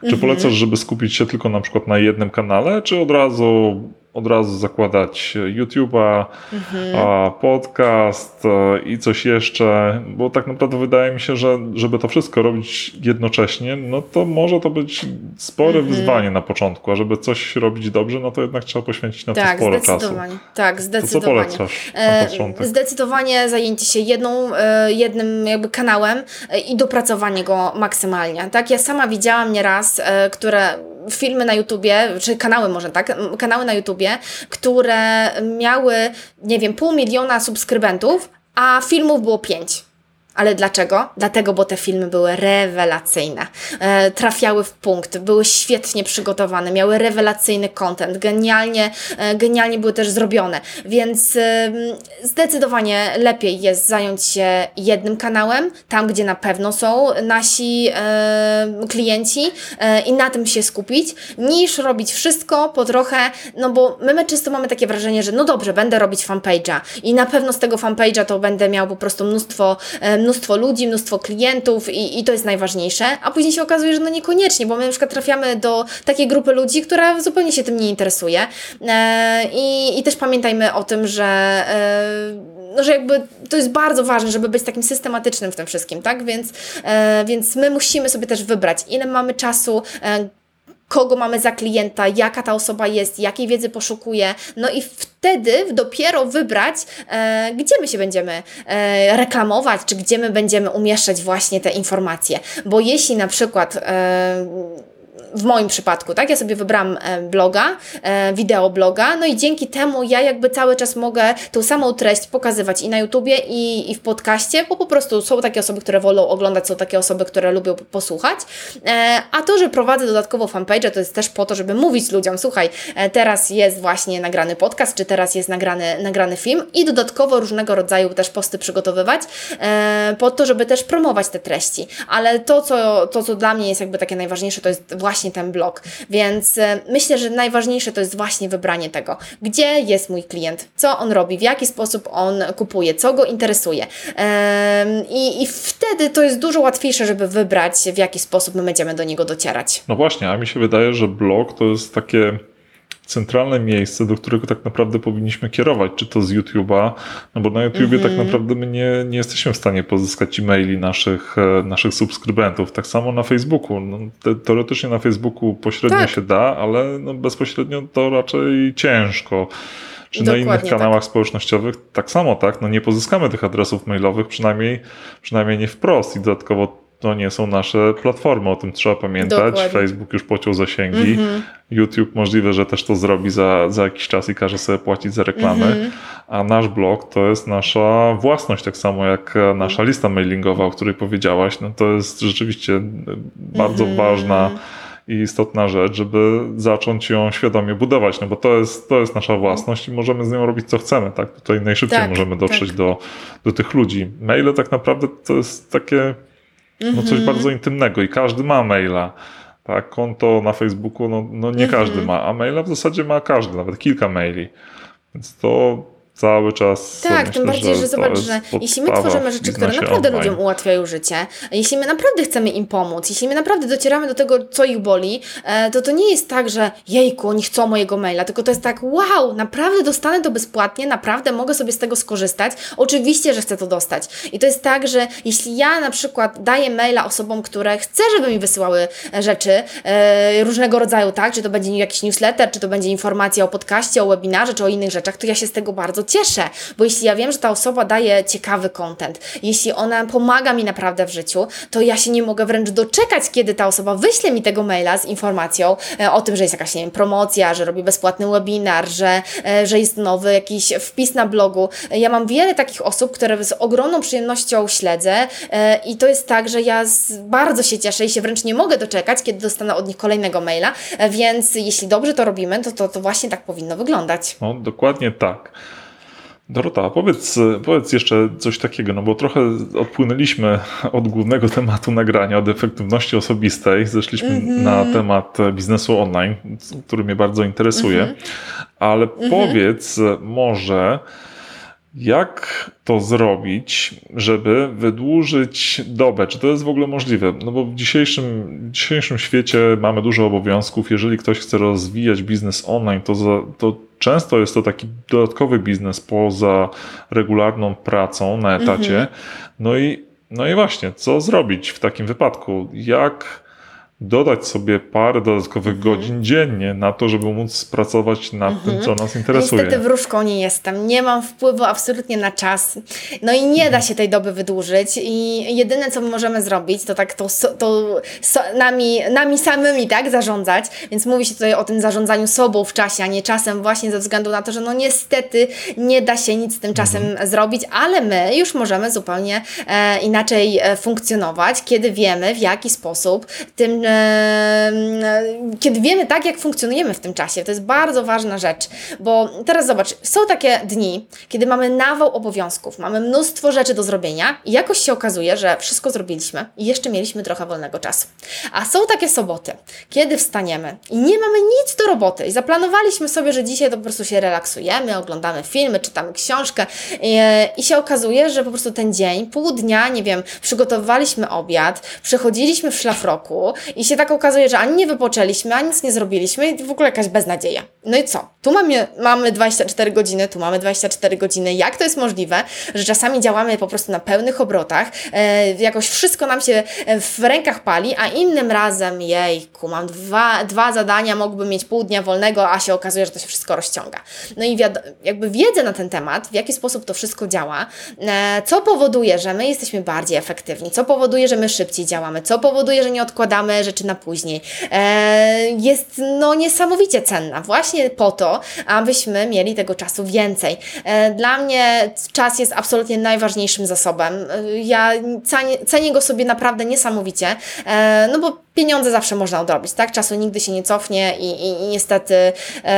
czy mm-hmm. polecasz, żeby skupić się tylko na przykład na jednym kanale, czy od razu od razu zakładać YouTube'a, mhm. podcast e, i coś jeszcze, bo tak naprawdę wydaje mi się, że żeby to wszystko robić jednocześnie, no to może to być spore mhm. wyzwanie na początku, a żeby coś robić dobrze, no to jednak trzeba poświęcić na tak, to sporo zdecydowanie. czasu. Tak, zdecydowanie. To co polecasz na początek? Zdecydowanie zajęcie się jedną, e, jednym jakby kanałem e, i dopracowanie go maksymalnie. Tak, ja sama widziałam nieraz, które filmy na YouTubie, czy kanały może tak, kanały na YouTubie, które miały, nie wiem, pół miliona subskrybentów, a filmów było pięć. Ale dlaczego? Dlatego, bo te filmy były rewelacyjne. E, trafiały w punkt, były świetnie przygotowane, miały rewelacyjny content, genialnie, e, genialnie były też zrobione. Więc e, zdecydowanie lepiej jest zająć się jednym kanałem, tam gdzie na pewno są nasi klienci e, i na tym się skupić, niż robić wszystko po trochę, no bo my, my często mamy takie wrażenie, że no dobrze, będę robić fanpage'a i na pewno z tego fanpage'a to będę miał po prostu mnóstwo mnóstwo ludzi, mnóstwo klientów i, i to jest najważniejsze, a później się okazuje, że no niekoniecznie, bo my na przykład trafiamy do takiej grupy ludzi, która zupełnie się tym nie interesuje e, i, i też pamiętajmy o tym, że e, no, że jakby to jest bardzo ważne, żeby być takim systematycznym w tym wszystkim, tak? Więc, e, więc my musimy sobie też wybrać, ile mamy czasu, e, kogo mamy za klienta, jaka ta osoba jest, jakiej wiedzy poszukuje, no i wtedy dopiero wybrać, e, gdzie my się będziemy e, reklamować, czy gdzie my będziemy umieszczać właśnie te informacje. Bo jeśli na przykład e, w moim przypadku, tak? Ja sobie wybrałam e, bloga, e, wideo bloga, no i dzięki temu ja jakby cały czas mogę tą samą treść pokazywać i na YouTubie, i, i w podcaście, bo po prostu są takie osoby, które wolą oglądać, są takie osoby, które lubią posłuchać. E, a to, że prowadzę dodatkowo fanpage, to jest też po to, żeby mówić ludziom, słuchaj, teraz jest właśnie nagrany podcast, czy teraz jest nagrany, nagrany film i dodatkowo różnego rodzaju też posty przygotowywać, po to, żeby też promować te treści. Ale to, co, to, co dla mnie jest jakby takie najważniejsze, to jest właśnie właśnie ten blog. Więc e, myślę, że najważniejsze to jest właśnie wybranie tego, gdzie jest mój klient, co on robi, w jaki sposób on kupuje, co go interesuje. I, i wtedy to jest dużo łatwiejsze, żeby wybrać, w jaki sposób my będziemy do niego docierać. No właśnie, a mi się wydaje, że blog to jest takie centralne miejsce, do którego tak naprawdę powinniśmy kierować, czy to z YouTube'a, no bo na YouTubie tak mhm. naprawdę my nie, nie jesteśmy w stanie pozyskać e-maili naszych, e, naszych subskrybentów. Tak samo na Facebooku. No, te, teoretycznie na Facebooku pośrednio tak. się da, ale no bezpośrednio to raczej ciężko. Czy Dokładnie na innych kanałach tak. społecznościowych tak samo, tak? No nie pozyskamy tych adresów mailowych, przynajmniej, przynajmniej nie wprost i dodatkowo to nie są nasze platformy, o tym trzeba pamiętać. Dokładnie. Facebook już pociął zasięgi. -hmm. YouTube możliwe, że też to zrobi za, za jakiś czas i każe sobie płacić za reklamy. -hmm. a nasz blog to jest nasza własność, tak samo jak nasza lista mailingowa, o której powiedziałaś. No to jest rzeczywiście bardzo mm -hmm. ważna i istotna rzecz, żeby zacząć ją świadomie budować, no bo to jest, to jest nasza własność i możemy z nią robić co chcemy, tak? Tutaj najszybciej tak, możemy dotrzeć tak. do, do tych ludzi. Maile tak naprawdę to jest takie no coś mhm. bardzo intymnego i każdy ma maila. Tak, konto na Facebooku, no, no nie każdy mhm. ma, a maila w zasadzie ma każdy, nawet kilka maili. Więc to cały czas. Tak, myślę, tym bardziej, że, że zobacz, że jeśli my tworzymy rzeczy, które naprawdę online. ludziom ułatwiają życie, jeśli my naprawdę chcemy im pomóc, jeśli my naprawdę docieramy do tego, co ich boli, e, to to nie jest tak, że jejku, oni chcą mojego maila, tylko to jest tak, wow, naprawdę dostanę to bezpłatnie, naprawdę mogę sobie z tego skorzystać. Oczywiście, że chcę to dostać. I to jest tak, że jeśli ja na przykład daję maila osobom, które chcę, żeby mi wysyłały e, rzeczy e, różnego rodzaju, tak, czy to będzie jakiś newsletter, czy to będzie informacja o podcaście, o webinarze, czy o innych rzeczach, to ja się z tego bardzo cieszę, bo jeśli ja wiem, że ta osoba daje ciekawy content, jeśli ona pomaga mi naprawdę w życiu, to ja się nie mogę wręcz doczekać, kiedy ta osoba wyśle mi tego maila z informacją e, o tym, że jest jakaś, nie wiem, promocja, że robi bezpłatny webinar, że, e, że jest nowy jakiś wpis na blogu. E, ja mam wiele takich osób, które z ogromną przyjemnością śledzę i to jest tak, że ja bardzo się cieszę i się wręcz nie mogę doczekać, kiedy dostanę od nich kolejnego maila, więc jeśli dobrze to robimy, to, to, to właśnie tak powinno wyglądać. No, dokładnie tak. Dorota, powiedz, powiedz jeszcze coś takiego, no bo trochę odpłynęliśmy od głównego tematu nagrania, od efektywności osobistej. Zeszliśmy mm -hmm. na temat biznesu online, który mnie bardzo interesuje, mm -hmm. ale mm -hmm. powiedz może, jak to zrobić, żeby wydłużyć dobę? Czy to jest w ogóle możliwe? No bo w dzisiejszym, w dzisiejszym świecie mamy dużo obowiązków. Jeżeli ktoś chce rozwijać biznes online, to, za, to często jest to taki dodatkowy biznes poza regularną pracą na etacie. Mhm. No, i, no i właśnie, co zrobić w takim wypadku? Jak dodać sobie parę dodatkowych mhm. godzin dziennie na to, żeby móc pracować nad mhm. tym, co nas interesuje. Niestety wróżką nie jestem. Nie mam wpływu absolutnie na czas. No i nie da się tej doby wydłużyć i jedyne, co możemy zrobić, to tak to, to so, nami, nami samymi tak zarządzać, więc mówi się tutaj o tym zarządzaniu sobą w czasie, a nie czasem właśnie ze względu na to, że no niestety nie da się nic z tym czasem mhm. zrobić, ale my już możemy zupełnie e, inaczej e, funkcjonować, kiedy wiemy, w jaki sposób tym e, kiedy wiemy tak, jak funkcjonujemy w tym czasie. To jest bardzo ważna rzecz, bo teraz zobacz, są takie dni, kiedy mamy nawał obowiązków, mamy mnóstwo rzeczy do zrobienia i jakoś się okazuje, że wszystko zrobiliśmy i jeszcze mieliśmy trochę wolnego czasu. A są takie soboty, kiedy wstaniemy i nie mamy nic do roboty i zaplanowaliśmy sobie, że dzisiaj to po prostu się relaksujemy, oglądamy filmy, czytamy książkę i, i się okazuje, że po prostu ten dzień, pół dnia, nie wiem, przygotowywaliśmy obiad, przechodziliśmy w szlafroku i się tak okazuje, że ani nie wypoczęliśmy, ani nic nie zrobiliśmy i w ogóle jakaś beznadzieja. No i co? Tu mamy, mamy 24 godziny, tu mamy 24 godziny. Jak to jest możliwe, że czasami działamy po prostu na pełnych obrotach, e, jakoś wszystko nam się e, w rękach pali, a innym razem, jejku, mam dwa, dwa zadania, mógłbym mieć pół dnia wolnego, a się okazuje, że to się wszystko rozciąga. No i jakby wiedzę na ten temat, w jaki sposób to wszystko działa, e, co powoduje, że my jesteśmy bardziej efektywni, co powoduje, że my szybciej działamy, co powoduje, że nie odkładamy rzeczy na później, e, jest no niesamowicie cenna właśnie po to, abyśmy mieli tego czasu więcej. E, dla mnie czas jest absolutnie najważniejszym zasobem. E, ja cenię, go sobie naprawdę niesamowicie, no bo pieniądze zawsze można odrobić, tak? Czasu nigdy się nie cofnie i, i, i niestety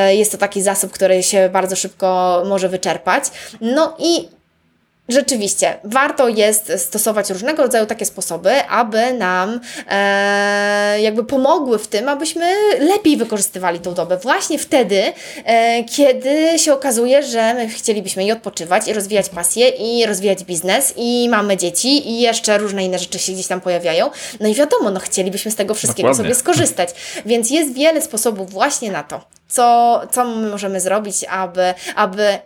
jest to taki zasób, który się bardzo szybko może wyczerpać. No i Rzeczywiście, warto jest stosować różnego rodzaju takie sposoby, aby nam e, jakby pomogły w tym, abyśmy lepiej wykorzystywali tą dobę. Właśnie wtedy, e, kiedy się okazuje, że my chcielibyśmy i odpoczywać, i rozwijać pasję, i rozwijać biznes, i mamy dzieci, i jeszcze różne inne rzeczy się gdzieś tam pojawiają. No i wiadomo, no chcielibyśmy z tego wszystkiego Dokładnie. sobie skorzystać. Więc jest wiele sposobów właśnie na to, co, co my możemy zrobić, aby, aby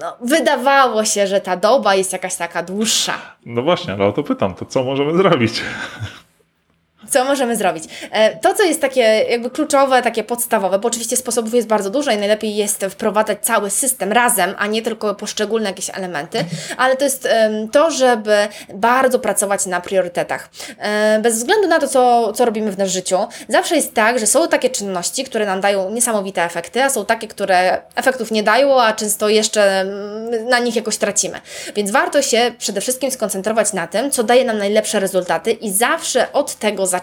no, wydawało się, że ta doba jest jakaś taka dłuższa. No właśnie, ale o to pytam, to co możemy zrobić? Co możemy zrobić? E, to, co jest takie jakby kluczowe, takie podstawowe, bo oczywiście sposobów jest bardzo dużo i najlepiej jest wprowadzać cały system razem, a nie tylko poszczególne jakieś elementy, ale to jest to, żeby bardzo pracować na priorytetach. E, bez względu na to, co, co robimy w naszym życiu, zawsze jest tak, że są takie czynności, które nam dają niesamowite efekty, a są takie, które efektów nie dają, a często jeszcze na nich jakoś tracimy. Więc warto się przede wszystkim skoncentrować na tym, co daje nam najlepsze rezultaty i zawsze od tego zaczynać.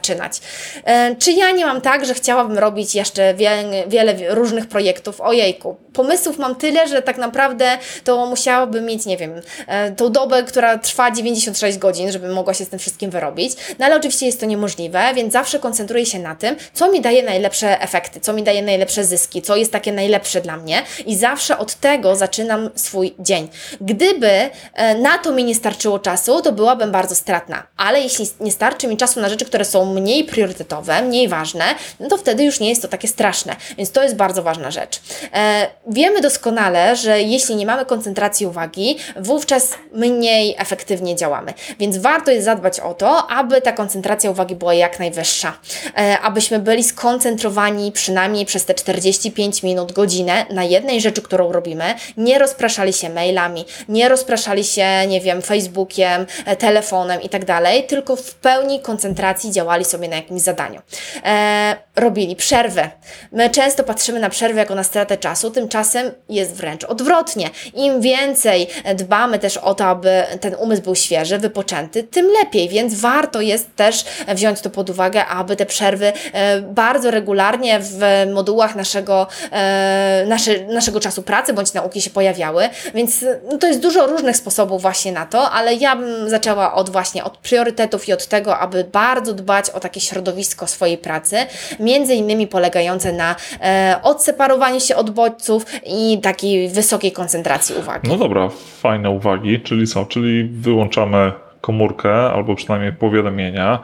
E, czy ja nie mam tak, że chciałabym robić jeszcze wiele, wiele różnych projektów? Ojejku, pomysłów mam tyle, że tak naprawdę to musiałabym mieć, nie wiem, e, tą dobę, która trwa 96 godzin, żeby mogła się z tym wszystkim wyrobić. No ale oczywiście jest to niemożliwe, więc zawsze koncentruję się na tym, co mi daje najlepsze efekty, co mi daje najlepsze zyski, co jest takie najlepsze dla mnie i zawsze od tego zaczynam swój dzień. Gdyby e, na to mi nie starczyło czasu, to byłabym bardzo stratna, ale jeśli nie starczy mi czasu na rzeczy, które są mniej priorytetowe, mniej ważne, no to wtedy już nie jest to takie straszne, więc to jest bardzo ważna rzecz. E, wiemy doskonale, że jeśli nie mamy koncentracji uwagi, wówczas mniej efektywnie działamy, więc warto jest zadbać o to, aby ta koncentracja uwagi była jak najwyższa, e, abyśmy byli skoncentrowani przynajmniej przez te 45 minut, godzinę na jednej rzeczy, którą robimy, nie rozpraszali się mailami, nie rozpraszali się, nie wiem, Facebookiem, e, telefonem i tak dalej, tylko w pełni koncentracji działali sobie na jakimś zadaniu. E, robili przerwy. My często patrzymy na przerwy jako na stratę czasu, tymczasem jest wręcz odwrotnie. Im więcej dbamy też o to, aby ten umysł był świeży, wypoczęty, tym lepiej, więc warto jest też wziąć to pod uwagę, aby te przerwy e, bardzo regularnie w modułach naszego, e, nasze, naszego czasu pracy bądź nauki się pojawiały, więc no, to jest dużo różnych sposobów właśnie na to, ale ja bym zaczęła od właśnie od priorytetów i od tego, aby bardzo dbać o takie środowisko swojej pracy, między innymi polegające na e, odseparowaniu się od bodźców i takiej wysokiej koncentracji uwagi. No dobra, fajne uwagi, czyli co? Czyli wyłączamy komórkę albo przynajmniej powiadomienia,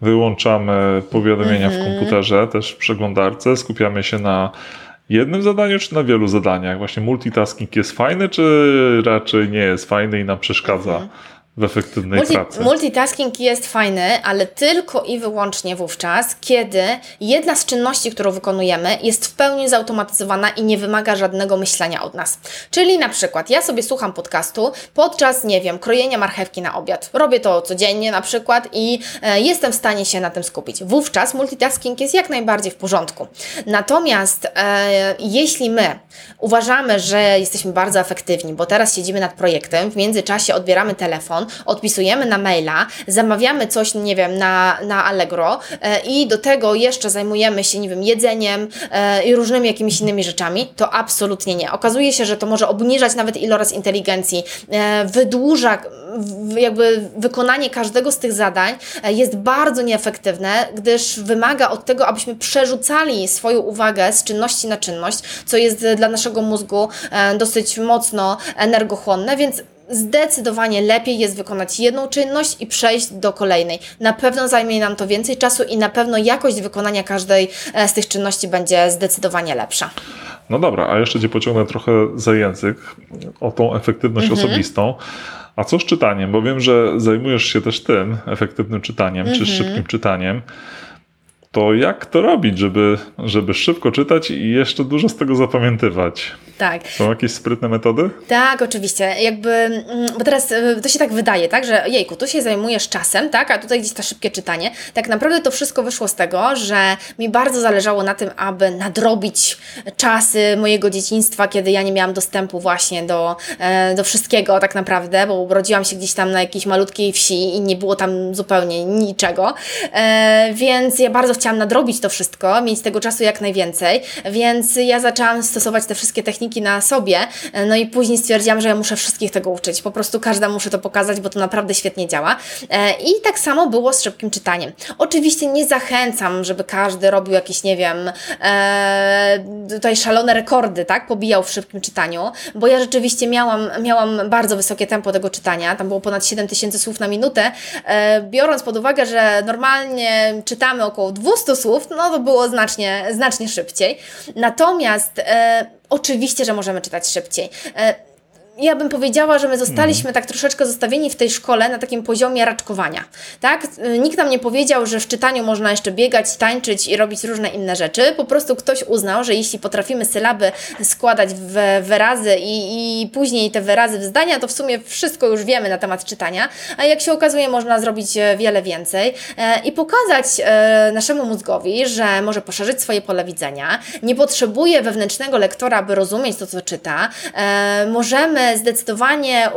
wyłączamy powiadomienia w Mhm. komputerze, też w przeglądarce, skupiamy się na jednym zadaniu, czy na wielu zadaniach? Właśnie multitasking jest fajny, czy raczej nie jest fajny i nam przeszkadza Mhm. W efektywnej Multi, pracy? multitasking jest fajny, ale tylko i wyłącznie wówczas, kiedy jedna z czynności, którą wykonujemy, jest w pełni zautomatyzowana i nie wymaga żadnego myślenia od nas. Czyli na przykład ja sobie słucham podcastu podczas, nie wiem, krojenia marchewki na obiad. Robię to codziennie na przykład i e, jestem w stanie się na tym skupić. Wówczas multitasking jest jak najbardziej w porządku. Natomiast e, jeśli my uważamy, że jesteśmy bardzo efektywni, bo teraz siedzimy nad projektem, w międzyczasie odbieramy telefon, odpisujemy na maila, zamawiamy coś, nie wiem, na, na Allegro e, i do tego jeszcze zajmujemy się, nie wiem, jedzeniem e, i różnymi jakimiś innymi rzeczami, to absolutnie nie. Okazuje się, że to może obniżać nawet iloraz inteligencji, e, wydłuża jakby wykonanie każdego z tych zadań jest bardzo nieefektywne, gdyż wymaga od tego, abyśmy przerzucali swoją uwagę z czynności na czynność, co jest dla naszego mózgu dosyć mocno energochłonne, więc zdecydowanie lepiej jest wykonać jedną czynność i przejść do kolejnej. Na pewno zajmie nam to więcej czasu i na pewno jakość wykonania każdej e, z tych czynności będzie zdecydowanie lepsza. No dobra, a jeszcze Cię pociągnę trochę za język o tą efektywność Mhm. osobistą. A co z czytaniem? Bo wiem, że zajmujesz się też tym, efektywnym czytaniem, czy Mhm. szybkim czytaniem. To jak to robić, żeby, żeby szybko czytać i jeszcze dużo z tego zapamiętywać? Tak. Są jakieś sprytne metody? Tak, oczywiście. Jakby, mm, bo teraz y, to się tak wydaje, tak, że jejku, tu się zajmujesz czasem, tak, a tutaj gdzieś to szybkie czytanie. Tak naprawdę to wszystko wyszło z tego, że mi bardzo zależało na tym, aby nadrobić czasy mojego dzieciństwa, kiedy ja nie miałam dostępu właśnie do, e, do wszystkiego tak naprawdę, bo urodziłam się gdzieś tam na jakiejś malutkiej wsi i nie było tam zupełnie niczego. E, więc ja bardzo chciałam nadrobić to wszystko, mieć tego czasu jak najwięcej, więc ja zaczęłam stosować te wszystkie techniki na sobie, no i później stwierdziłam, że ja muszę wszystkich tego uczyć, po prostu każda muszę to pokazać, bo to naprawdę świetnie działa. E, I tak samo było z szybkim czytaniem. Oczywiście nie zachęcam, żeby każdy robił jakieś, nie wiem, e, tutaj szalone rekordy, tak, pobijał w szybkim czytaniu, bo ja rzeczywiście miałam, miałam bardzo wysokie tempo tego czytania, tam było ponad 7000 słów na minutę, e, biorąc pod uwagę, że normalnie czytamy około 200 słów, no to było znacznie, znacznie szybciej. Natomiast e, oczywiście, że możemy czytać szybciej. E, ja bym powiedziała, że my zostaliśmy tak troszeczkę zostawieni w tej szkole na takim poziomie raczkowania. Tak? Nikt nam nie powiedział, że w czytaniu można jeszcze biegać, tańczyć i robić różne inne rzeczy. Po prostu ktoś uznał, że jeśli potrafimy sylaby składać w wyrazy i, i później te wyrazy w zdania, to w sumie wszystko już wiemy na temat czytania, a jak się okazuje, można zrobić e, wiele więcej e, i pokazać e, naszemu mózgowi, że może poszerzyć swoje pole widzenia, nie potrzebuje wewnętrznego lektora, aby rozumieć to, co czyta. Możemy zdecydowanie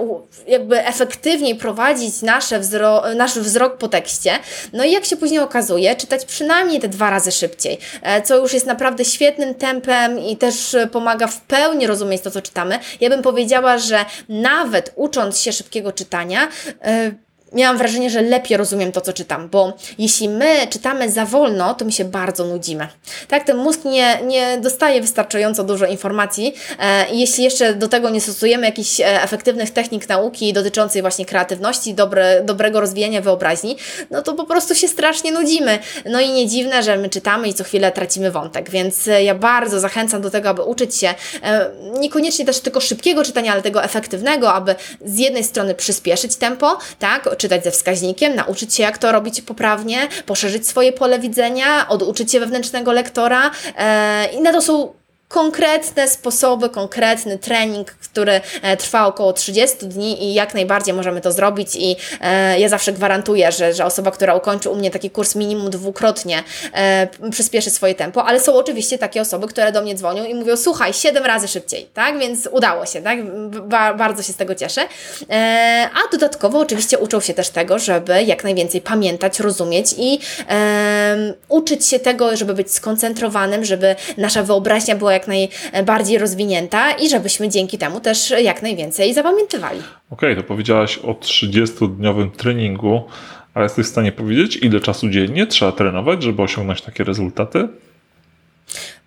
jakby efektywniej prowadzić nasze wzro nasz wzrok po tekście. No i jak się później okazuje, czytać przynajmniej te dwa razy szybciej, e, co już jest naprawdę świetnym tempem i też pomaga w pełni rozumieć to, co czytamy. Ja bym powiedziała, że nawet ucząc się szybkiego czytania, yy, miałam wrażenie, że lepiej rozumiem to, co czytam, bo jeśli my czytamy za wolno, to my się bardzo nudzimy. Tak, ten mózg nie, nie dostaje wystarczająco dużo informacji e, jeśli jeszcze do tego nie stosujemy jakichś e, efektywnych technik nauki dotyczących właśnie kreatywności, dobre, dobrego rozwijania wyobraźni, no to po prostu się strasznie nudzimy. No i nie dziwne, że my czytamy i co chwilę tracimy wątek, więc e, ja bardzo zachęcam do tego, aby uczyć się niekoniecznie też tylko szybkiego czytania, ale tego efektywnego, aby z jednej strony przyspieszyć tempo, tak, czytać ze wskaźnikiem, nauczyć się jak to robić poprawnie, poszerzyć swoje pole widzenia, oduczyć się wewnętrznego lektora e, i na to są konkretne sposoby, konkretny trening, który e, trwa około 30 dni i jak najbardziej możemy to zrobić i e, ja zawsze gwarantuję, że, że osoba, która ukończy u mnie taki kurs minimum dwukrotnie e, przyspieszy swoje tempo, ale są oczywiście takie osoby, które do mnie dzwonią i mówią, słuchaj, 7 razy szybciej, tak, więc udało się, tak, ba bardzo się z tego cieszę, a dodatkowo oczywiście uczą się też tego, żeby jak najwięcej pamiętać, rozumieć i uczyć się tego, żeby być skoncentrowanym, żeby nasza wyobraźnia była jak jak najbardziej rozwinięta i żebyśmy dzięki temu też jak najwięcej zapamiętywali. Okej, okay, to powiedziałaś o 30-dniowym treningu, a jesteś w stanie powiedzieć, ile czasu dziennie trzeba trenować, żeby osiągnąć takie rezultaty?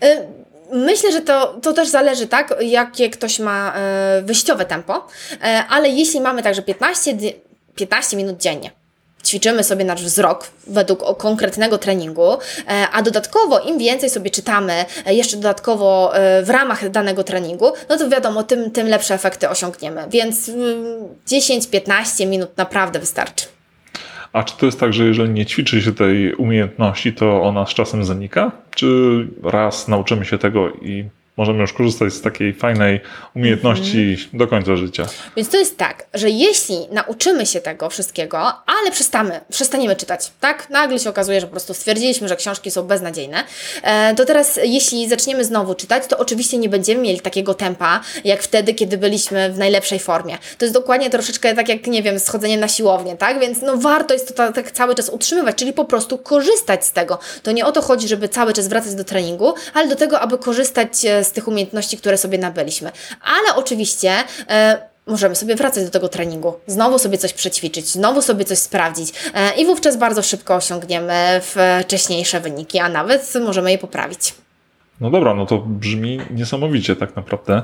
Y Myślę, że to, to też zależy, tak, jakie ktoś ma y, wyjściowe tempo, y, ale jeśli mamy także 15, 15 minut dziennie, ćwiczymy sobie nasz wzrok według konkretnego treningu, e, a dodatkowo im więcej sobie czytamy, e, jeszcze dodatkowo e, w ramach danego treningu, no to wiadomo, tym, tym lepsze efekty osiągniemy. Więc 10-15 mm, minut naprawdę wystarczy. A czy to jest tak, że jeżeli nie ćwiczy się tej umiejętności, to ona z czasem zanika? Czy raz nauczymy się tego i możemy już korzystać z takiej fajnej umiejętności mhm. do końca życia. Więc to jest tak, że jeśli nauczymy się tego wszystkiego, ale przestamy, przestaniemy czytać, tak? Nagle się okazuje, że po prostu stwierdziliśmy, że książki są beznadziejne, e, to teraz jeśli zaczniemy znowu czytać, to oczywiście nie będziemy mieli takiego tempa, jak wtedy, kiedy byliśmy w najlepszej formie. To jest dokładnie troszeczkę tak jak, nie wiem, schodzeniem na siłownię, tak? Więc no warto jest to tak, tak cały czas utrzymywać, czyli po prostu korzystać z tego. To nie o to chodzi, żeby cały czas wracać do treningu, ale do tego, aby korzystać e, z tych umiejętności, które sobie nabyliśmy. Ale oczywiście e, możemy sobie wracać do tego treningu, znowu sobie coś przećwiczyć, znowu sobie coś sprawdzić e, i wówczas bardzo szybko osiągniemy wcześniejsze wyniki, a nawet możemy je poprawić. No dobra, no to brzmi niesamowicie tak naprawdę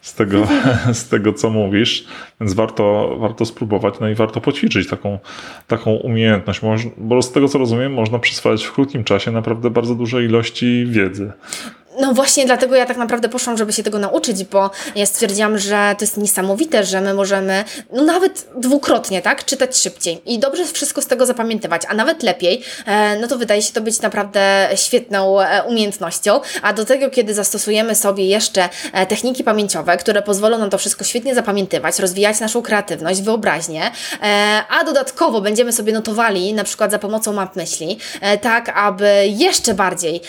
z tego, z tego co mówisz, więc warto, warto spróbować, no i warto poćwiczyć taką, taką umiejętność, bo z tego co rozumiem, można przyswajać w krótkim czasie naprawdę bardzo duże ilości wiedzy. No właśnie dlatego ja tak naprawdę poszłam, żeby się tego nauczyć, bo ja stwierdziłam, że to jest niesamowite, że my możemy, no nawet dwukrotnie, tak, czytać szybciej i dobrze wszystko z tego zapamiętywać, a nawet lepiej, e, no to wydaje się to być naprawdę świetną e, umiejętnością, a do tego, kiedy zastosujemy sobie jeszcze e, techniki pamięciowe, które pozwolą nam to wszystko świetnie zapamiętywać, rozwijać naszą kreatywność, wyobraźnię, a dodatkowo będziemy sobie notowali, na przykład za pomocą map myśli, tak, aby jeszcze bardziej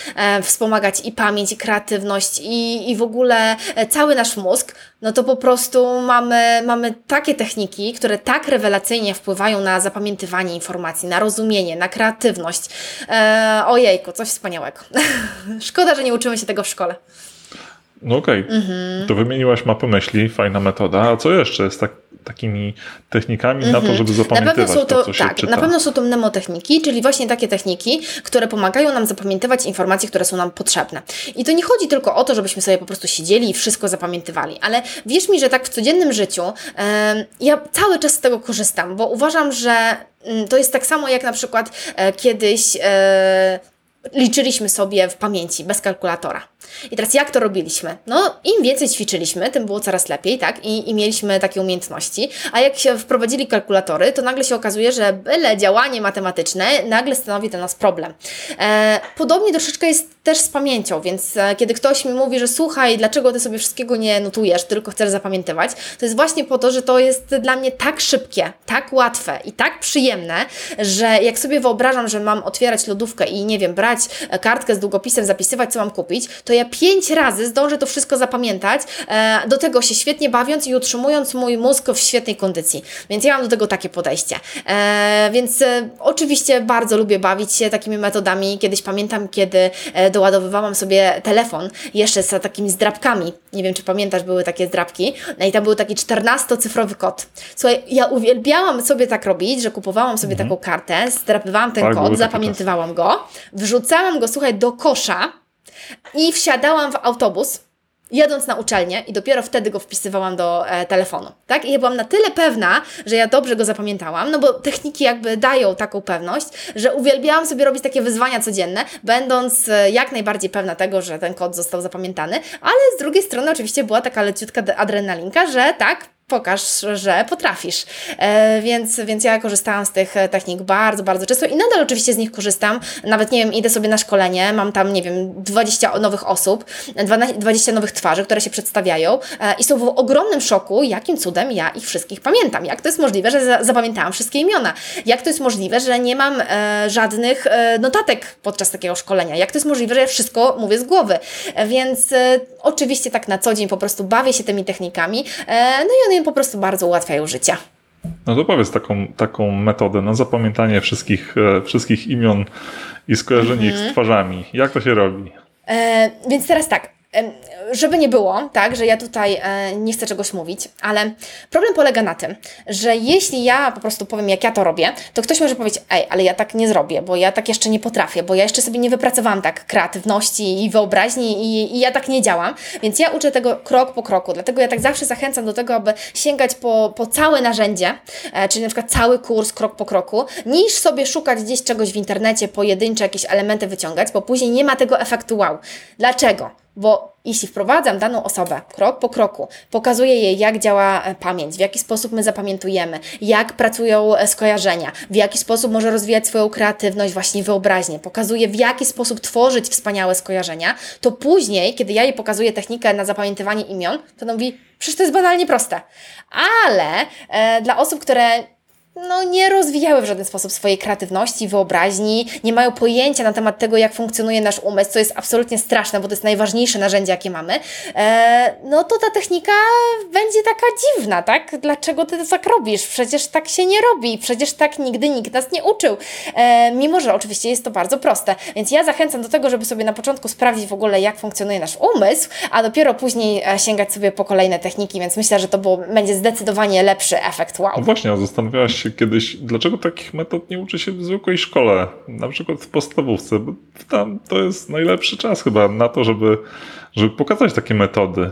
wspomagać i pamięć, i kreatywność i, i w ogóle e, cały nasz mózg, no to po prostu mamy, mamy takie techniki, które tak rewelacyjnie wpływają na zapamiętywanie informacji, na rozumienie, na kreatywność. E, ojejku, coś wspaniałego. Szkoda, że nie uczymy się tego w szkole. No okej, okay. mhm. to wymieniłaś mapę myśli, fajna metoda. A co jeszcze jest tak, takimi technikami na to, mhm. żeby zapamiętywać to, to, co się tak, czyta? Na pewno są to mnemotechniki, czyli właśnie takie techniki, które pomagają nam zapamiętywać informacje, które są nam potrzebne. I to nie chodzi tylko o to, żebyśmy sobie po prostu siedzieli i wszystko zapamiętywali, ale wierz mi, że tak w codziennym życiu e, ja cały czas z tego korzystam, bo uważam, że mm, to jest tak samo jak na przykład e, kiedyś e, liczyliśmy sobie w pamięci, bez kalkulatora. I teraz jak to robiliśmy? No, im więcej ćwiczyliśmy, tym było coraz lepiej, tak? I, I mieliśmy takie umiejętności. A jak się wprowadzili kalkulatory, to nagle się okazuje, że byle działanie matematyczne nagle stanowi dla nas problem. E, podobnie troszeczkę jest też z pamięcią, więc e, kiedy ktoś mi mówi, że słuchaj, dlaczego ty sobie wszystkiego nie notujesz, tylko chcesz zapamiętywać, to jest właśnie po to, że to jest dla mnie tak szybkie, tak łatwe i tak przyjemne, że jak sobie wyobrażam, że mam otwierać lodówkę i nie wiem, brać e, kartkę z długopisem, zapisywać, co mam kupić, to ja pięć razy zdążę to wszystko zapamiętać, e, do tego się świetnie bawiąc i utrzymując mój mózg w świetnej kondycji. Więc ja mam do tego takie podejście. E, więc oczywiście bardzo lubię bawić się takimi metodami. Kiedyś pamiętam, kiedy doładowywałam sobie telefon jeszcze z takimi zdrabkami. Nie wiem, czy pamiętasz, były takie zdrabki. No i tam był taki 14-cyfrowy kod. Słuchaj, ja uwielbiałam sobie tak robić, że kupowałam sobie mhm. taką kartę, zdrapywałam ten tak, kod, zapamiętywałam go, wrzucałam go, słuchaj, do kosza i wsiadałam w autobus, jadąc na uczelnię i dopiero wtedy go wpisywałam do e, telefonu, tak? I ja byłam na tyle pewna, że ja dobrze go zapamiętałam, no bo techniki jakby dają taką pewność, że uwielbiałam sobie robić takie wyzwania codzienne, będąc e, jak najbardziej pewna tego, że ten kod został zapamiętany, ale z drugiej strony oczywiście była taka leciutka adrenalinka, że tak, pokaż, że potrafisz. E, więc, więc ja korzystałam z tych e, technik bardzo, bardzo często i nadal oczywiście z nich korzystam. Nawet, nie wiem, idę sobie na szkolenie, mam tam, nie wiem, 20 nowych osób, 20 nowych twarzy, które się przedstawiają e, i są w ogromnym szoku, jakim cudem ja ich wszystkich pamiętam. Jak to jest możliwe, że za zapamiętałam wszystkie imiona? Jak to jest możliwe, że nie mam żadnych notatek podczas takiego szkolenia? Jak to jest możliwe, że ja wszystko mówię z głowy? Więc oczywiście tak na co dzień po prostu bawię się tymi technikami, no i one im po prostu bardzo ułatwiają życie. No to powiedz taką, taką metodę na zapamiętanie wszystkich, e, wszystkich imion i skojarzenie ich z mhm. twarzami. Jak to się robi? E, więc teraz tak, żeby nie było, tak, że ja tutaj e, nie chcę czegoś mówić, ale problem polega na tym, że jeśli ja po prostu powiem, jak ja to robię, to ktoś może powiedzieć, ej, ale ja tak nie zrobię, bo ja tak jeszcze nie potrafię, bo ja jeszcze sobie nie wypracowałam tak kreatywności i wyobraźni i, i ja tak nie działam, więc ja uczę tego krok po kroku, dlatego ja tak zawsze zachęcam do tego, aby sięgać po, po całe narzędzie, e, czyli na przykład cały kurs krok po kroku, niż sobie szukać gdzieś czegoś w internecie, pojedyncze jakieś elementy wyciągać, bo później nie ma tego efektu wow. Dlaczego? Bo jeśli wprowadzam daną osobę krok po kroku, pokazuję jej, jak działa e, pamięć, w jaki sposób my zapamiętujemy, jak pracują e, skojarzenia, w jaki sposób może rozwijać swoją kreatywność, właśnie wyobraźnię, pokazuję, w jaki sposób tworzyć wspaniałe skojarzenia, to później, kiedy ja jej pokazuję technikę na zapamiętywanie imion, to ona mówi, przecież to jest banalnie proste. Ale e, dla osób, które no, nie rozwijały w żaden sposób swojej kreatywności, wyobraźni, nie mają pojęcia na temat tego, jak funkcjonuje nasz umysł, co jest absolutnie straszne, bo to jest najważniejsze narzędzie, jakie mamy, e, no to ta technika będzie taka dziwna, tak? Dlaczego ty to tak robisz? Przecież tak się nie robi, przecież tak nigdy nikt nas nie uczył. E, mimo, że oczywiście jest to bardzo proste. Więc ja zachęcam do tego, żeby sobie na początku sprawdzić w ogóle, jak funkcjonuje nasz umysł, a dopiero później e, sięgać sobie po kolejne techniki, więc myślę, że to było, będzie zdecydowanie lepszy efekt wow. No właśnie, a zastanawiałaś się kiedyś, dlaczego takich metod nie uczy się w zwykłej szkole, na przykład w podstawówce, bo tam to jest najlepszy czas chyba na to, żeby, żeby pokazać takie metody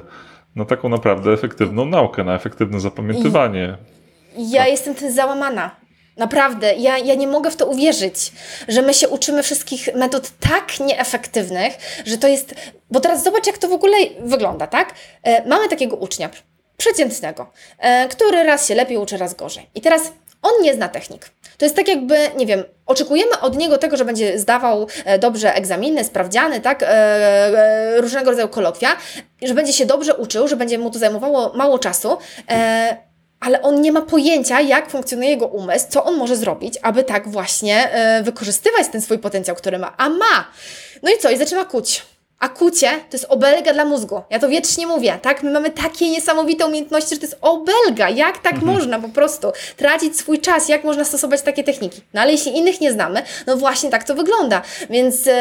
na taką naprawdę efektywną naukę, na efektywne zapamiętywanie. Ja tak. jestem tym załamana. Naprawdę, ja, ja nie mogę w to uwierzyć, że my się uczymy wszystkich metod tak nieefektywnych, że to jest. Bo teraz zobacz, jak to w ogóle wygląda, tak? E, mamy takiego ucznia, przeciętnego, e, który raz się lepiej uczy, raz gorzej. I teraz on nie zna technik. To jest tak jakby, nie wiem, oczekujemy od niego tego, że będzie zdawał e, dobrze egzaminy, sprawdziany, tak, e, różnego rodzaju kolokwia, że będzie się dobrze uczył, że będzie mu to zajmowało mało czasu, ale on nie ma pojęcia, jak funkcjonuje jego umysł, co on może zrobić, aby tak właśnie wykorzystywać ten swój potencjał, który ma. A ma! No i co? I zaczyna kuć a kucie to jest obelga dla mózgu. Ja to wiecznie mówię, tak? My mamy takie niesamowite umiejętności, że to jest obelga. Jak tak mhm. można po prostu tracić swój czas? Jak można stosować takie techniki? No ale jeśli innych nie znamy, no właśnie tak to wygląda. Więc yy,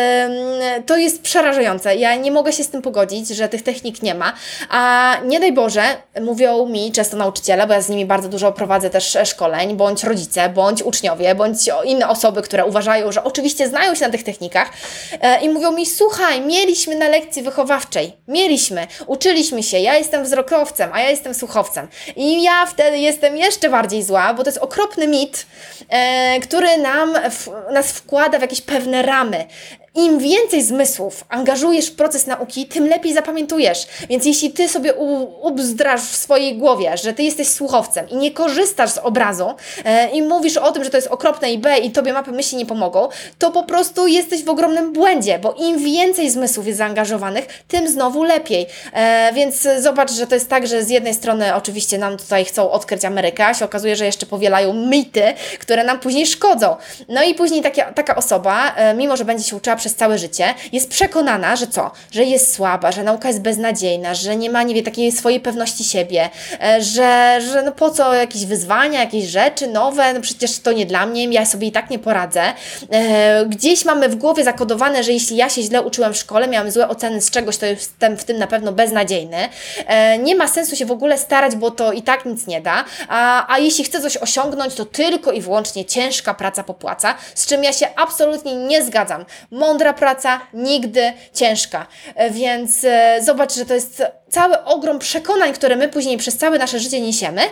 to jest przerażające. Ja nie mogę się z tym pogodzić, że tych technik nie ma. A nie daj Boże, mówią mi często nauczyciele, bo ja z nimi bardzo dużo prowadzę też szkoleń, bądź rodzice, bądź uczniowie, bądź inne osoby, które uważają, że oczywiście znają się na tych technikach yy, i mówią mi, słuchaj, mieliśmy na lekcji wychowawczej. Mieliśmy, uczyliśmy się. Ja jestem wzrokowcem, a ja jestem słuchowcem. I ja wtedy jestem jeszcze bardziej zła, bo to jest okropny mit, e, który nam w, nas wkłada w jakieś pewne ramy. Im więcej zmysłów angażujesz w proces nauki, tym lepiej zapamiętujesz. Więc jeśli ty sobie ubzdrasz w swojej głowie, że ty jesteś słuchowcem i nie korzystasz z obrazu e, i mówisz o tym, że to jest okropne i B i tobie mapy myśli nie pomogą, to po prostu jesteś w ogromnym błędzie, bo im więcej zmysłów jest zaangażowanych, tym znowu lepiej. E, więc zobacz, że to jest tak, że z jednej strony oczywiście nam tutaj chcą odkryć Amerykę, a się okazuje, że jeszcze powielają mity, które nam później szkodzą. No i później taka, taka osoba, e, mimo że będzie się uczyła przez całe życie, jest przekonana, że co? Że jest słaba, że nauka jest beznadziejna, że nie ma, nie wie, takiej swojej pewności siebie, e, że, że no po co jakieś wyzwania, jakieś rzeczy nowe, no przecież to nie dla mnie, ja sobie i tak nie poradzę. E, gdzieś mamy w głowie zakodowane, że jeśli ja się źle uczyłem w szkole, miałam złe oceny z czegoś, to jestem w tym na pewno beznadziejny. E, nie ma sensu się w ogóle starać, bo to i tak nic nie da, a, a jeśli chcę coś osiągnąć, to tylko i wyłącznie ciężka praca popłaca, z czym ja się absolutnie nie zgadzam. Mądra praca nigdy ciężka. E, więc e, zobacz, że to jest cały ogrom przekonań, które my później przez całe nasze życie niesiemy,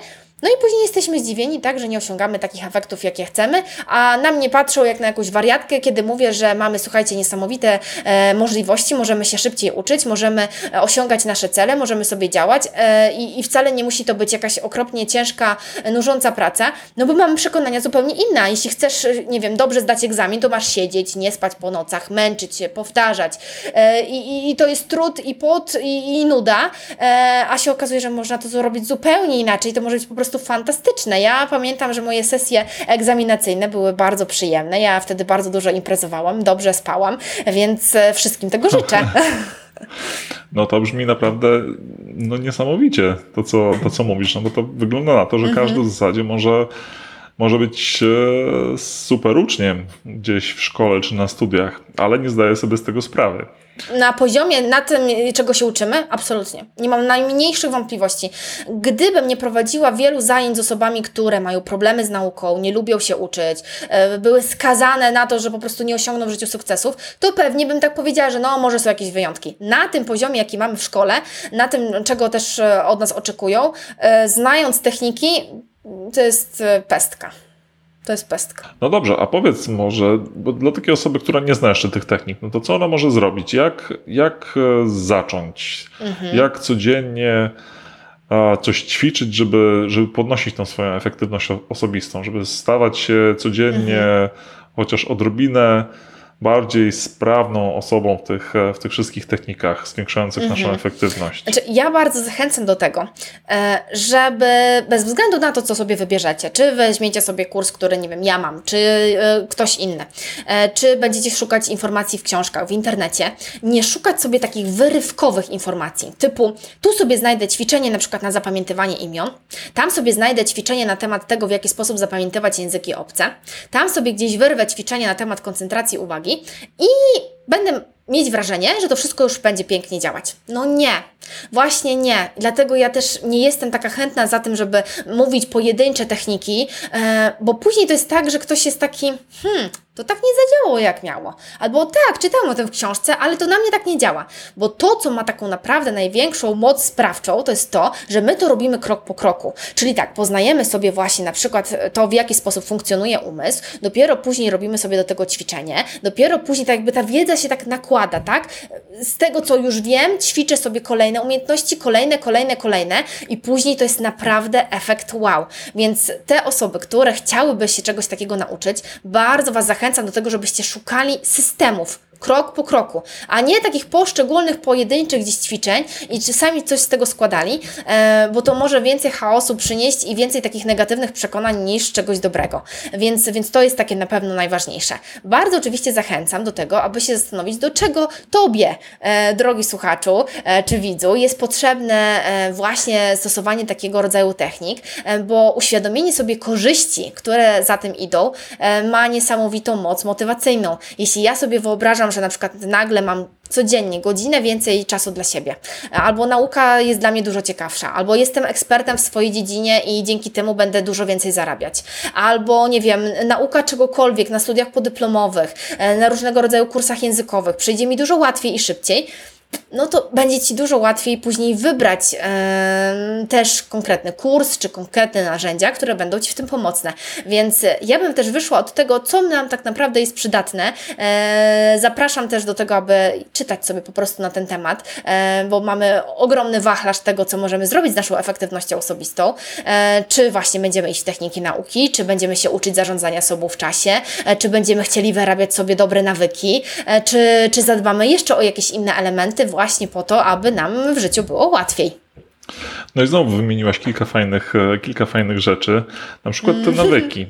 no i później jesteśmy zdziwieni, tak, że nie osiągamy takich efektów, jakie chcemy, a na mnie patrzą jak na jakąś wariatkę, kiedy mówię, że mamy, słuchajcie, niesamowite e, możliwości, możemy się szybciej uczyć, możemy e, osiągać nasze cele, możemy sobie działać e, i, i wcale nie musi to być jakaś okropnie ciężka, e, nużąca praca, no bo mamy przekonania zupełnie inne. Jeśli chcesz, e, nie wiem, dobrze zdać egzamin, to masz siedzieć, nie spać po nocach, męczyć się, powtarzać e, i, i to jest trud i pot i, i nuda, a się okazuje, że można to zrobić zupełnie inaczej, to może być po prostu prostu fantastyczne. Ja pamiętam, że moje sesje egzaminacyjne były bardzo przyjemne. Ja wtedy bardzo dużo imprezowałam, dobrze spałam, więc e, wszystkim tego życzę. No to brzmi naprawdę no, niesamowicie to co, to, co mówisz, no bo to wygląda na to, że mhm. każdy w zasadzie może, może być e, super uczniem gdzieś w szkole czy na studiach, ale nie zdaje sobie z tego sprawy na poziomie, na tym, czego się uczymy? Absolutnie. Nie mam najmniejszych wątpliwości. Gdybym nie prowadziła wielu zajęć z osobami, które mają problemy z nauką, nie lubią się uczyć, e, były skazane na to, że po prostu nie osiągną w życiu sukcesów, to pewnie bym tak powiedziała, że no, może są jakieś wyjątki. Na tym poziomie, jaki mamy w szkole, na tym, czego też e, od nas oczekują, e, znając techniki, to jest pestka. To jest pestka. No dobrze, a powiedz może, bo dla takiej osoby, która nie zna jeszcze tych technik, no to co ona może zrobić? Jak, jak e, zacząć? Mhm. Jak codziennie coś ćwiczyć, żeby, żeby podnosić tą swoją efektywność osobistą, żeby stawać się codziennie mhm. chociaż odrobinę bardziej sprawną osobą w tych, w tych wszystkich technikach zwiększających mhm. naszą efektywność. Znaczy, ja bardzo zachęcam do tego, e, żeby bez względu na to, co sobie wybierzecie, czy weźmiecie sobie kurs, który nie wiem, ja mam, czy e, ktoś inny, e, czy będziecie szukać informacji w książkach, w internecie, nie szukać sobie takich wyrywkowych informacji, typu tu sobie znajdę ćwiczenie na przykład na zapamiętywanie imion, tam sobie znajdę ćwiczenie na temat tego, w jaki sposób zapamiętywać języki obce, tam sobie gdzieś wyrwę ćwiczenie na temat koncentracji uwagi, i będę mieć wrażenie, że to wszystko już będzie pięknie działać. No nie, właśnie nie. Dlatego ja też nie jestem taka chętna za tym, żeby mówić pojedyncze techniki, e, bo później to jest tak, że ktoś jest taki, hmm, to tak nie zadziałało jak miało. Albo tak, czytałam o tym w książce, ale to na mnie tak nie działa. Bo to, co ma taką naprawdę największą moc sprawczą, to jest to, że my to robimy krok po kroku. Czyli tak, poznajemy sobie właśnie na przykład to, w jaki sposób funkcjonuje umysł, dopiero później robimy sobie do tego ćwiczenie, dopiero później tak jakby ta wiedza się tak nakłada, tak? Z tego, co już wiem, ćwiczę sobie kolejne umiejętności, kolejne, kolejne, kolejne i później to jest naprawdę efekt wow. Więc te osoby, które chciałyby się czegoś takiego nauczyć, bardzo Was zachęcam do tego, żebyście szukali systemów, krok po kroku, a nie takich poszczególnych, pojedynczych gdzieś ćwiczeń i czasami coś z tego składali, e, bo to może więcej chaosu przynieść i więcej takich negatywnych przekonań niż czegoś dobrego. Więc, więc to jest takie na pewno najważniejsze. Bardzo oczywiście zachęcam do tego, aby się zastanowić, do czego Tobie, e, drogi słuchaczu e, czy widzu, jest potrzebne właśnie stosowanie takiego rodzaju technik, bo uświadomienie sobie korzyści, które za tym idą, ma niesamowitą moc motywacyjną. Jeśli ja sobie wyobrażam, że na przykład nagle mam codziennie godzinę więcej czasu dla siebie, albo nauka jest dla mnie dużo ciekawsza, albo jestem ekspertem w swojej dziedzinie i dzięki temu będę dużo więcej zarabiać, albo nie wiem, nauka czegokolwiek na studiach podyplomowych, e, na różnego rodzaju kursach językowych. Przyjdzie mi dużo łatwiej i szybciej no to będzie Ci dużo łatwiej później wybrać e, też konkretny kurs czy konkretne narzędzia, które będą Ci w tym pomocne. Więc ja bym też wyszła od tego, co nam tak naprawdę jest przydatne. E, zapraszam też do tego, aby czytać sobie po prostu na ten temat, e, bo mamy ogromny wachlarz tego, co możemy zrobić z naszą efektywnością osobistą. E, czy właśnie będziemy iść w techniki nauki, czy będziemy się uczyć zarządzania sobą w czasie, e, czy będziemy chcieli wyrabiać sobie dobre nawyki, e, czy, czy zadbamy jeszcze o jakieś inne elementy, właśnie po to, aby nam w życiu było łatwiej. No i znowu wymieniłaś kilka fajnych, e, kilka fajnych rzeczy, na przykład te nawyki.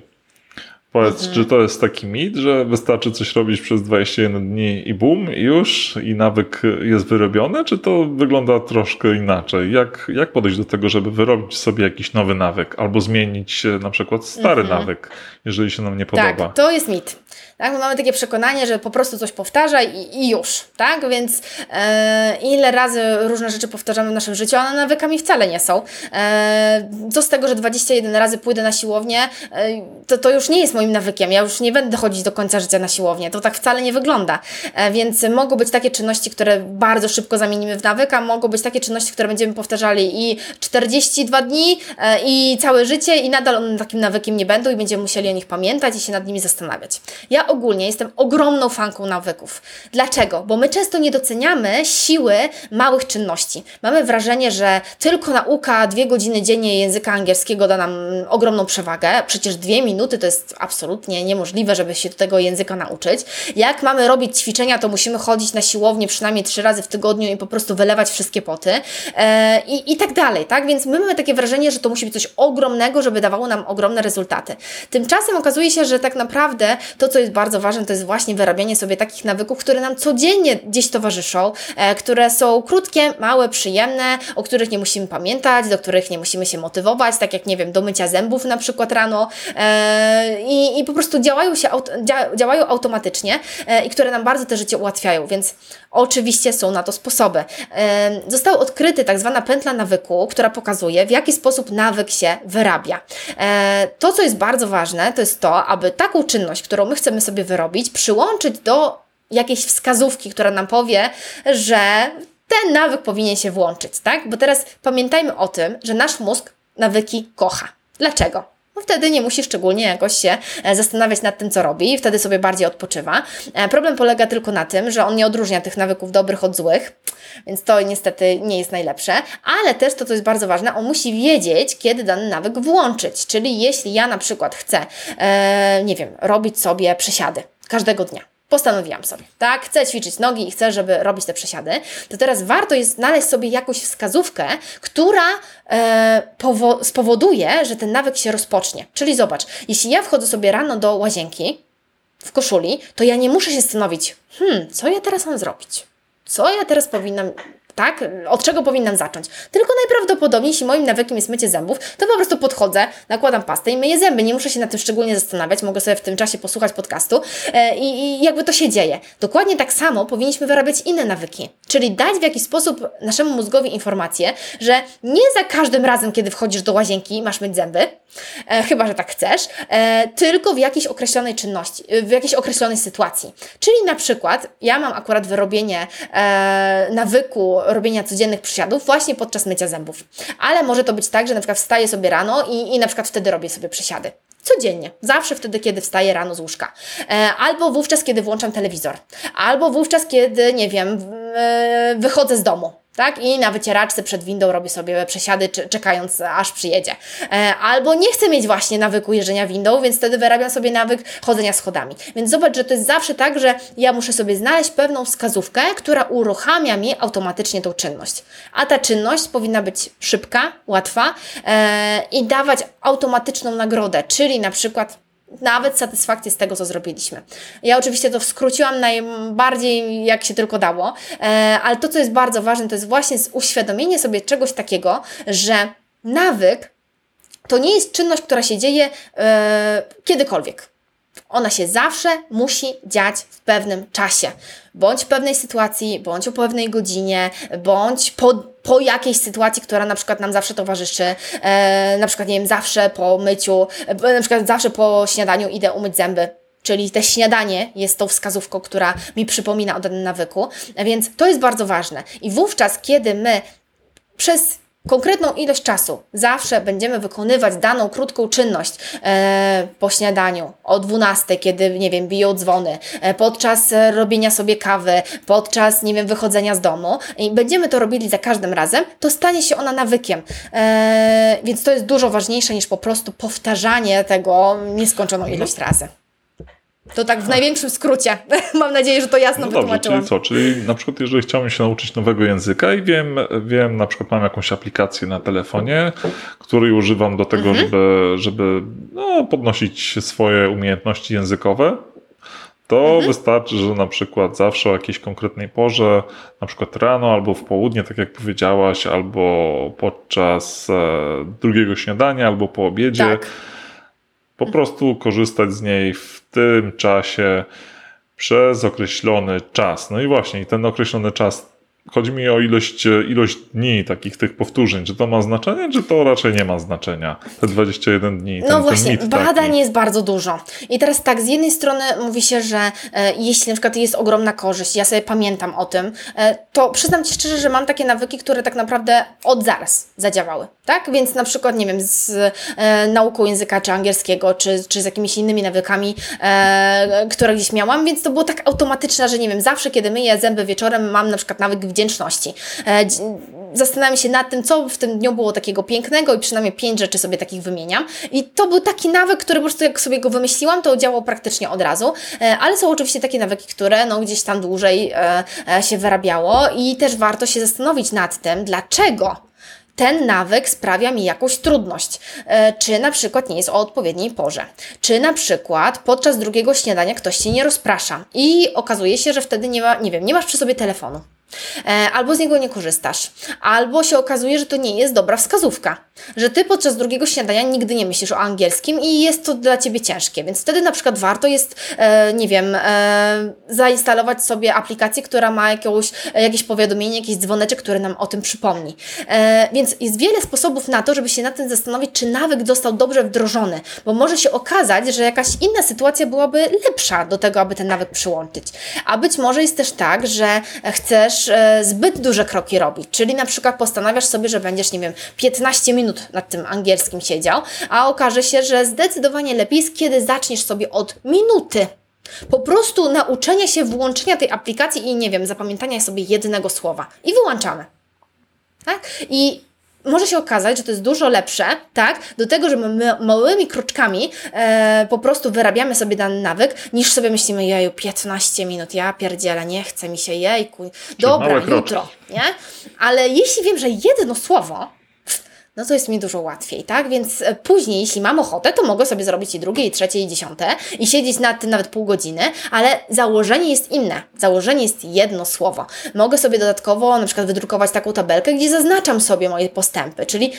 Powiedz, czy to jest taki mit, że wystarczy coś robić przez 21 dni i bum, i już, i nawyk jest wyrobiony, czy to wygląda troszkę inaczej? Jak, jak podejść do tego, żeby wyrobić sobie jakiś nowy nawyk, albo zmienić e, na przykład stary nawyk, jeżeli się nam nie podoba? Tak, to jest mit. Tak? My mamy takie przekonanie, że po prostu coś powtarza i, i już, tak? Więc e, ile razy różne rzeczy powtarzamy w naszym życiu, one nawykami wcale nie są. E, co z tego, że 21 razy pójdę na siłownię, e, to, to już nie jest moim nawykiem. Ja już nie będę chodzić do końca życia na siłownię. To tak wcale nie wygląda. E, więc mogą być takie czynności, które bardzo szybko zamienimy w nawyk, a mogą być takie czynności, które będziemy powtarzali i 42 dni, e, i całe życie, i nadal one takim nawykiem nie będą i będziemy musieli o nich pamiętać i się nad nimi zastanawiać. Ja ogólnie jestem ogromną fanką nawyków. Dlaczego? Bo my często nie doceniamy siły małych czynności. Mamy wrażenie, że tylko nauka dwie godziny dziennie języka angielskiego da nam ogromną przewagę. Przecież dwie minuty to jest absolutnie niemożliwe, żeby się tego języka nauczyć. Jak mamy robić ćwiczenia, to musimy chodzić na siłownię przynajmniej trzy razy w tygodniu i po prostu wylewać wszystkie poty e, i, i tak dalej, tak? Więc my mamy takie wrażenie, że to musi być coś ogromnego, żeby dawało nam ogromne rezultaty. Tymczasem okazuje się, że tak naprawdę to, co jest bardzo ważne, to jest właśnie wyrabianie sobie takich nawyków, które nam codziennie gdzieś towarzyszą, e, które są krótkie, małe, przyjemne, o których nie musimy pamiętać, do których nie musimy się motywować, tak jak, nie wiem, do mycia zębów na przykład rano e, i, i po prostu działają, się, dzia, działają automatycznie e, i które nam bardzo te życie ułatwiają, więc oczywiście są na to sposoby. Została odkryty tak zwana pętla nawyku, która pokazuje, w jaki sposób nawyk się wyrabia. E, to, co jest bardzo ważne, to jest to, aby taką czynność, którą my chcemy sobie wyrobić, przyłączyć do jakiejś wskazówki, która nam powie, że ten nawyk powinien się włączyć, tak? Bo teraz pamiętajmy o tym, że nasz mózg nawyki kocha. Dlaczego? Bo wtedy nie musi szczególnie jakoś się e, zastanawiać nad tym, co robi, wtedy sobie bardziej odpoczywa. E, problem polega tylko na tym, że on nie odróżnia tych nawyków dobrych od złych, więc to niestety nie jest najlepsze, ale też to, co jest bardzo ważne, on musi wiedzieć, kiedy dany nawyk włączyć. Czyli jeśli ja na przykład chcę, e, nie wiem, robić sobie przesiady każdego dnia, postanowiłam sobie, tak, chcę ćwiczyć nogi i chcę, żeby robić te przesiady, to teraz warto jest znaleźć sobie jakąś wskazówkę, która e, spowoduje, że ten nawyk się rozpocznie. Czyli zobacz, jeśli ja wchodzę sobie rano do łazienki w koszuli, to ja nie muszę się stanowić, hmm, co ja teraz mam zrobić? Co ja teraz powinnam tak? Od czego powinnam zacząć? Tylko najprawdopodobniej, jeśli moim nawykiem jest mycie zębów, to po prostu podchodzę, nakładam pastę i myję zęby. Nie muszę się na tym szczególnie zastanawiać, mogę sobie w tym czasie posłuchać podcastu e, i, i jakby to się dzieje. Dokładnie tak samo powinniśmy wyrabiać inne nawyki, czyli dać w jakiś sposób naszemu mózgowi informację, że nie za każdym razem, kiedy wchodzisz do łazienki, masz myć zęby, e, chyba że tak chcesz, e, tylko w jakiejś określonej czynności, w jakiejś określonej sytuacji. Czyli na przykład, ja mam akurat wyrobienie e, nawyku robienia codziennych przysiadów właśnie podczas mycia zębów. Ale może to być tak, że na przykład wstaję sobie rano i, i na przykład wtedy robię sobie przysiady. Codziennie, zawsze wtedy, kiedy wstaję rano z łóżka. E, albo wówczas, kiedy włączam telewizor. Albo wówczas, kiedy, nie wiem, e, wychodzę z domu tak? I na wycieraczce przed windą robię sobie przesiady, czekając aż przyjedzie. E, albo nie chcę mieć właśnie nawyku jeżdżenia windą, więc wtedy wyrabiam sobie nawyk chodzenia schodami. Więc zobacz, że to jest zawsze tak, że ja muszę sobie znaleźć pewną wskazówkę, która uruchamia mi automatycznie tą czynność. A ta czynność powinna być szybka, łatwa e, i dawać automatyczną nagrodę, czyli na przykład nawet satysfakcję z tego, co zrobiliśmy. Ja oczywiście to skróciłam najbardziej, jak się tylko dało, e, ale to, co jest bardzo ważne, to jest właśnie uświadomienie sobie czegoś takiego, że nawyk to nie jest czynność, która się dzieje e, kiedykolwiek. Ona się zawsze musi dziać w pewnym czasie. Bądź w pewnej sytuacji, bądź o pewnej godzinie, bądź po, po jakiejś sytuacji, która na przykład nam zawsze towarzyszy. E, na przykład, nie wiem, zawsze po myciu, e, na przykład zawsze po śniadaniu idę umyć zęby czyli te śniadanie jest tą wskazówką, która mi przypomina o danym nawyku, więc to jest bardzo ważne. I wówczas, kiedy my przez konkretną ilość czasu zawsze będziemy wykonywać daną krótką czynność e, po śniadaniu, o 12, kiedy, nie wiem, biją dzwony, e, podczas e, robienia sobie kawy, podczas, nie wiem, wychodzenia z domu i będziemy to robili za każdym razem, to stanie się ona nawykiem. E, więc to jest dużo ważniejsze niż po prostu powtarzanie tego nieskończoną ilość razy. To tak w największym skrócie. Mam nadzieję, że to jasno No dobrze, czyli co? Czyli na przykład jeżeli chciałbym się nauczyć nowego języka i wiem, wiem na przykład mam jakąś aplikację na telefonie, której używam do tego, Mhm. żeby, żeby no, podnosić swoje umiejętności językowe, to Mhm. wystarczy, że na przykład zawsze o jakiejś konkretnej porze, na przykład rano albo w południe, tak jak powiedziałaś, albo podczas e, drugiego śniadania, albo po obiedzie, Tak. po prostu korzystać z niej w tym czasie przez określony czas. No i właśnie, ten określony czas, chodzi mi o ilość, ilość dni takich tych powtórzeń. Czy to ma znaczenie, czy to raczej nie ma znaczenia? Te 21 dni. Ten, No właśnie, ten badań taki. jest bardzo dużo. I teraz tak, z jednej strony mówi się, że e, jeśli na przykład jest ogromna korzyść, ja sobie pamiętam o tym, e, to przyznam Ci szczerze, że mam takie nawyki, które tak naprawdę od zaraz zadziałały. Tak? Więc na przykład, nie wiem, z e, nauką języka czy angielskiego, czy, czy z jakimiś innymi nawykami, e, które gdzieś miałam, więc to było tak automatyczne, że nie wiem, zawsze kiedy myję zęby wieczorem, mam na przykład nawyk wdzięczności. E, zastanawiam się nad tym, co w tym dniu było takiego pięknego i przynajmniej pięć rzeczy sobie takich wymieniam. I to był taki nawyk, który po prostu jak sobie go wymyśliłam, to działał praktycznie od razu. E, ale są oczywiście takie nawyki, które no, gdzieś tam dłużej e, się wyrabiało i też warto się zastanowić nad tym, dlaczego ten nawyk sprawia mi jakąś trudność. Czy na przykład nie jest o odpowiedniej porze. Czy na przykład podczas drugiego śniadania ktoś się nie rozprasza i okazuje się, że wtedy nie ma, nie wiem, nie masz przy sobie telefonu. E, Albo z niego nie korzystasz, albo się okazuje, że to nie jest dobra wskazówka, że ty podczas drugiego śniadania nigdy nie myślisz o angielskim i jest to dla ciebie ciężkie, więc wtedy na przykład warto jest, e, nie wiem, e, zainstalować sobie aplikację, która ma jakąś, jakieś powiadomienie, jakiś dzwoneczek, który nam o tym przypomni. Więc jest wiele sposobów na to, żeby się nad tym zastanowić, czy nawyk został dobrze wdrożony, bo może się okazać, że jakaś inna sytuacja byłaby lepsza do tego, aby ten nawyk przyłączyć. A być może jest też tak, że chcesz e, zbyt duże kroki robić, czyli na przykład postanawiasz sobie, że będziesz, nie wiem, 15 minut nad tym angielskim siedział, a okaże się, że zdecydowanie lepiej jest, kiedy zaczniesz sobie od minuty. Po prostu nauczenia się włączenia tej aplikacji i nie wiem, zapamiętania sobie jednego słowa. I wyłączamy. Tak? I może się okazać, że to jest dużo lepsze, tak, do tego, że my małymi kroczkami e, po prostu wyrabiamy sobie dany nawyk, niż sobie myślimy, jeju, 15 minut, ja pierdzielę, nie chce mi się, jejku, dobra, jutro, nie? Ale jeśli wiem, że jedno słowo, no to jest mi dużo łatwiej, tak? Więc e, później, jeśli mam ochotę, to mogę sobie zrobić i drugie, i trzecie, i dziesiąte i siedzieć nad tym nawet pół godziny, ale założenie jest inne. Założenie jest jedno słowo. Mogę sobie dodatkowo na przykład wydrukować taką tabelkę, gdzie zaznaczam sobie moje postępy, czyli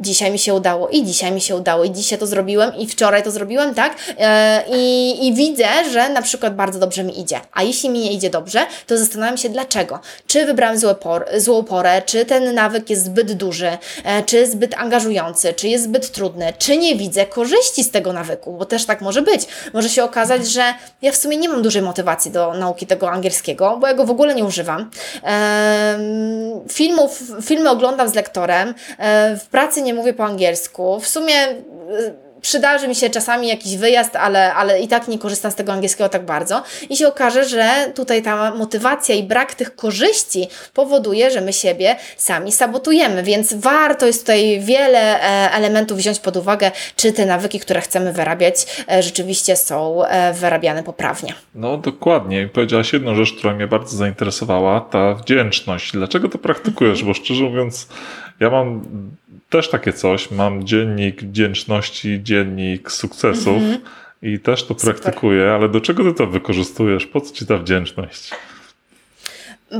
dzisiaj mi się udało i dzisiaj mi się udało i dzisiaj to zrobiłem i wczoraj to zrobiłem, tak? E, I, I widzę, że na przykład bardzo dobrze mi idzie. A jeśli mi nie idzie dobrze, to zastanawiam się dlaczego. Czy wybrałem złe por, złą porę, czy ten nawyk jest zbyt duży, e, czy zbyt angażujący, czy jest zbyt trudny, czy nie widzę korzyści z tego nawyku, bo też tak może być. Może się okazać, że ja w sumie nie mam dużej motywacji do nauki tego angielskiego, bo ja go w ogóle nie używam. Filmów, filmy oglądam z lektorem, e, w pracy nie mówię po angielsku. W sumie e, przydarzy mi się czasami jakiś wyjazd, ale, ale i tak nie korzystam z tego angielskiego tak bardzo. I się okaże, że tutaj ta motywacja i brak tych korzyści powoduje, że my siebie sami sabotujemy, więc warto jest tutaj wiele e, elementów wziąć pod uwagę, czy te nawyki, które chcemy wyrabiać, e, rzeczywiście są e, wyrabiane poprawnie. No dokładnie. Powiedziałaś jedną rzecz, która mnie bardzo zainteresowała, ta wdzięczność. Dlaczego to praktykujesz? Bo szczerze mówiąc, ja mam też takie coś. Mam dziennik wdzięczności, dziennik sukcesów i też to praktykuję, ale do czego ty to wykorzystujesz? Po co ci ta wdzięczność?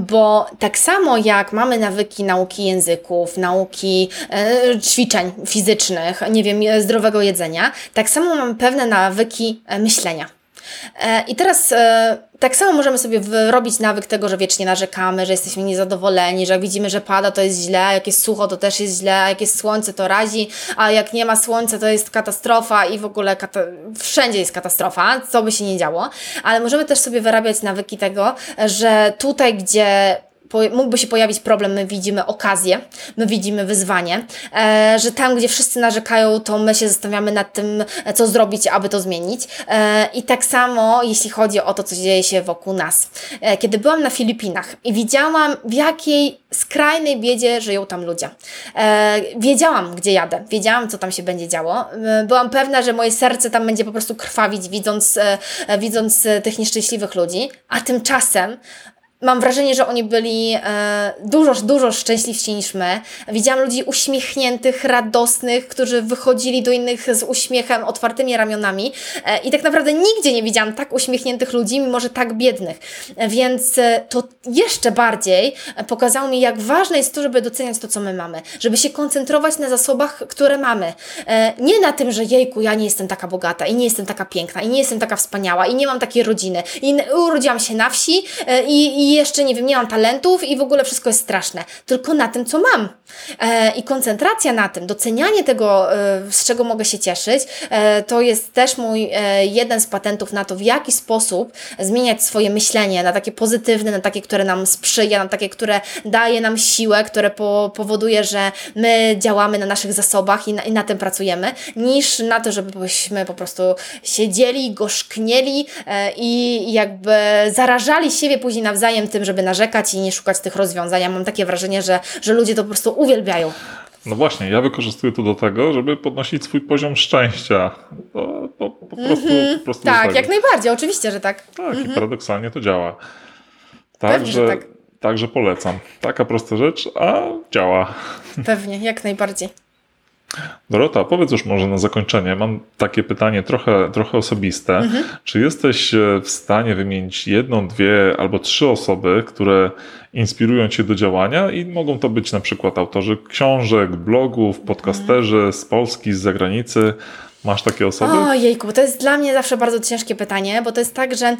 Bo tak samo jak mamy nawyki nauki języków, nauki e, ćwiczeń fizycznych, nie wiem, e, zdrowego jedzenia, tak samo mamy pewne nawyki e, myślenia. E, I teraz e, tak samo możemy sobie wyrobić nawyk tego, że wiecznie narzekamy, że jesteśmy niezadowoleni, że jak widzimy, że pada, to jest źle, jak jest sucho, to też jest źle, jak jest słońce, to razi, a jak nie ma słońca, to jest katastrofa i w ogóle kata wszędzie jest katastrofa, co by się nie działo. Ale możemy też sobie wyrabiać nawyki tego, że tutaj, gdzie mógłby się pojawić problem, my widzimy okazję, my widzimy wyzwanie, e, że tam, gdzie wszyscy narzekają, to my się zastanawiamy nad tym, e, co zrobić, aby to zmienić. E, I tak samo, jeśli chodzi o to, co dzieje się wokół nas. Kiedy byłam na Filipinach i widziałam, w jakiej skrajnej biedzie żyją tam ludzie. Wiedziałam, gdzie jadę, wiedziałam, co tam się będzie działo. Byłam pewna, że moje serce tam będzie po prostu krwawić, widząc, widząc tych nieszczęśliwych ludzi, a tymczasem Mam wrażenie, że oni byli e, dużo, dużo szczęśliwsi niż my. Widziałam ludzi uśmiechniętych, radosnych, którzy wychodzili do innych z uśmiechem, otwartymi ramionami e, i tak naprawdę nigdzie nie widziałam tak uśmiechniętych ludzi, mimo że tak biednych. E, więc e, to jeszcze bardziej pokazało mi, jak ważne jest to, żeby doceniać to, co my mamy, żeby się koncentrować na zasobach, które mamy. E, nie na tym, że jejku, ja nie jestem taka bogata i nie jestem taka piękna i nie jestem taka wspaniała i nie mam takiej rodziny i urodziłam się na wsi e, i, i i jeszcze, nie wiem, nie mam talentów i w ogóle wszystko jest straszne. Tylko na tym, co mam. E, I koncentracja na tym, docenianie tego, e, z czego mogę się cieszyć, e, to jest też mój e, jeden z patentów na to, w jaki sposób zmieniać swoje myślenie na takie pozytywne, na takie, które nam sprzyja, na takie, które daje nam siłę, które po, powoduje, że my działamy na naszych zasobach i na, i na tym pracujemy, niż na to, żebyśmy po prostu siedzieli, gorzknieli e, i jakby zarażali siebie później nawzajem tym, żeby narzekać i nie szukać tych rozwiązań. Ja mam takie wrażenie, że, że ludzie to po prostu uwielbiają. No właśnie, ja wykorzystuję to do tego, żeby podnosić swój poziom szczęścia. To, to po prostu, mm -hmm. po prostu Tak, jak najbardziej, oczywiście, że tak. Tak, mm -hmm. i mhm. paradoksalnie to działa. Także, tak. także polecam. Taka prosta rzecz, a działa. Pewnie, jak najbardziej. Dorota, powiedz już może na zakończenie. Mam takie pytanie trochę, trochę osobiste. Mhm. Czy jesteś e, w stanie wymienić jedną, dwie albo trzy osoby, które inspirują cię do działania i mogą to być na przykład autorzy książek, blogów, podcasterzy mhm. z Polski, z zagranicy. Masz takie osoby? O jejku, to jest dla mnie zawsze bardzo ciężkie pytanie, bo to jest tak, że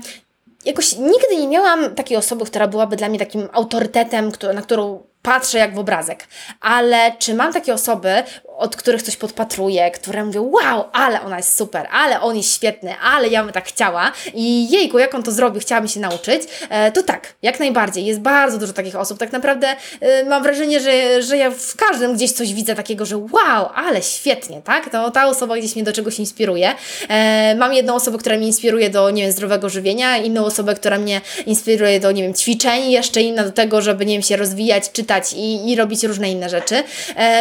jakoś nigdy nie miałam takiej osoby, która byłaby dla mnie takim autorytetem, na którą patrzę jak w obrazek. Ale czy mam takie osoby, od których coś podpatruję, które mówią, wow, ale ona jest super, ale on jest świetny, ale ja bym tak chciała i jejku, jak on to zrobił, chciałabym się nauczyć, e, to tak, jak najbardziej. Jest bardzo dużo takich osób. Tak naprawdę e, mam wrażenie, że, że ja w każdym gdzieś coś widzę takiego, że wow, ale świetnie, tak? To ta osoba gdzieś mnie do czegoś inspiruje. E, mam jedną osobę, która mnie inspiruje do, nie wiem, zdrowego żywienia, inną osobę, która mnie inspiruje do, nie wiem, ćwiczeń, jeszcze inna do tego, żeby, nie wiem, się rozwijać, czytać i, i robić różne inne rzeczy.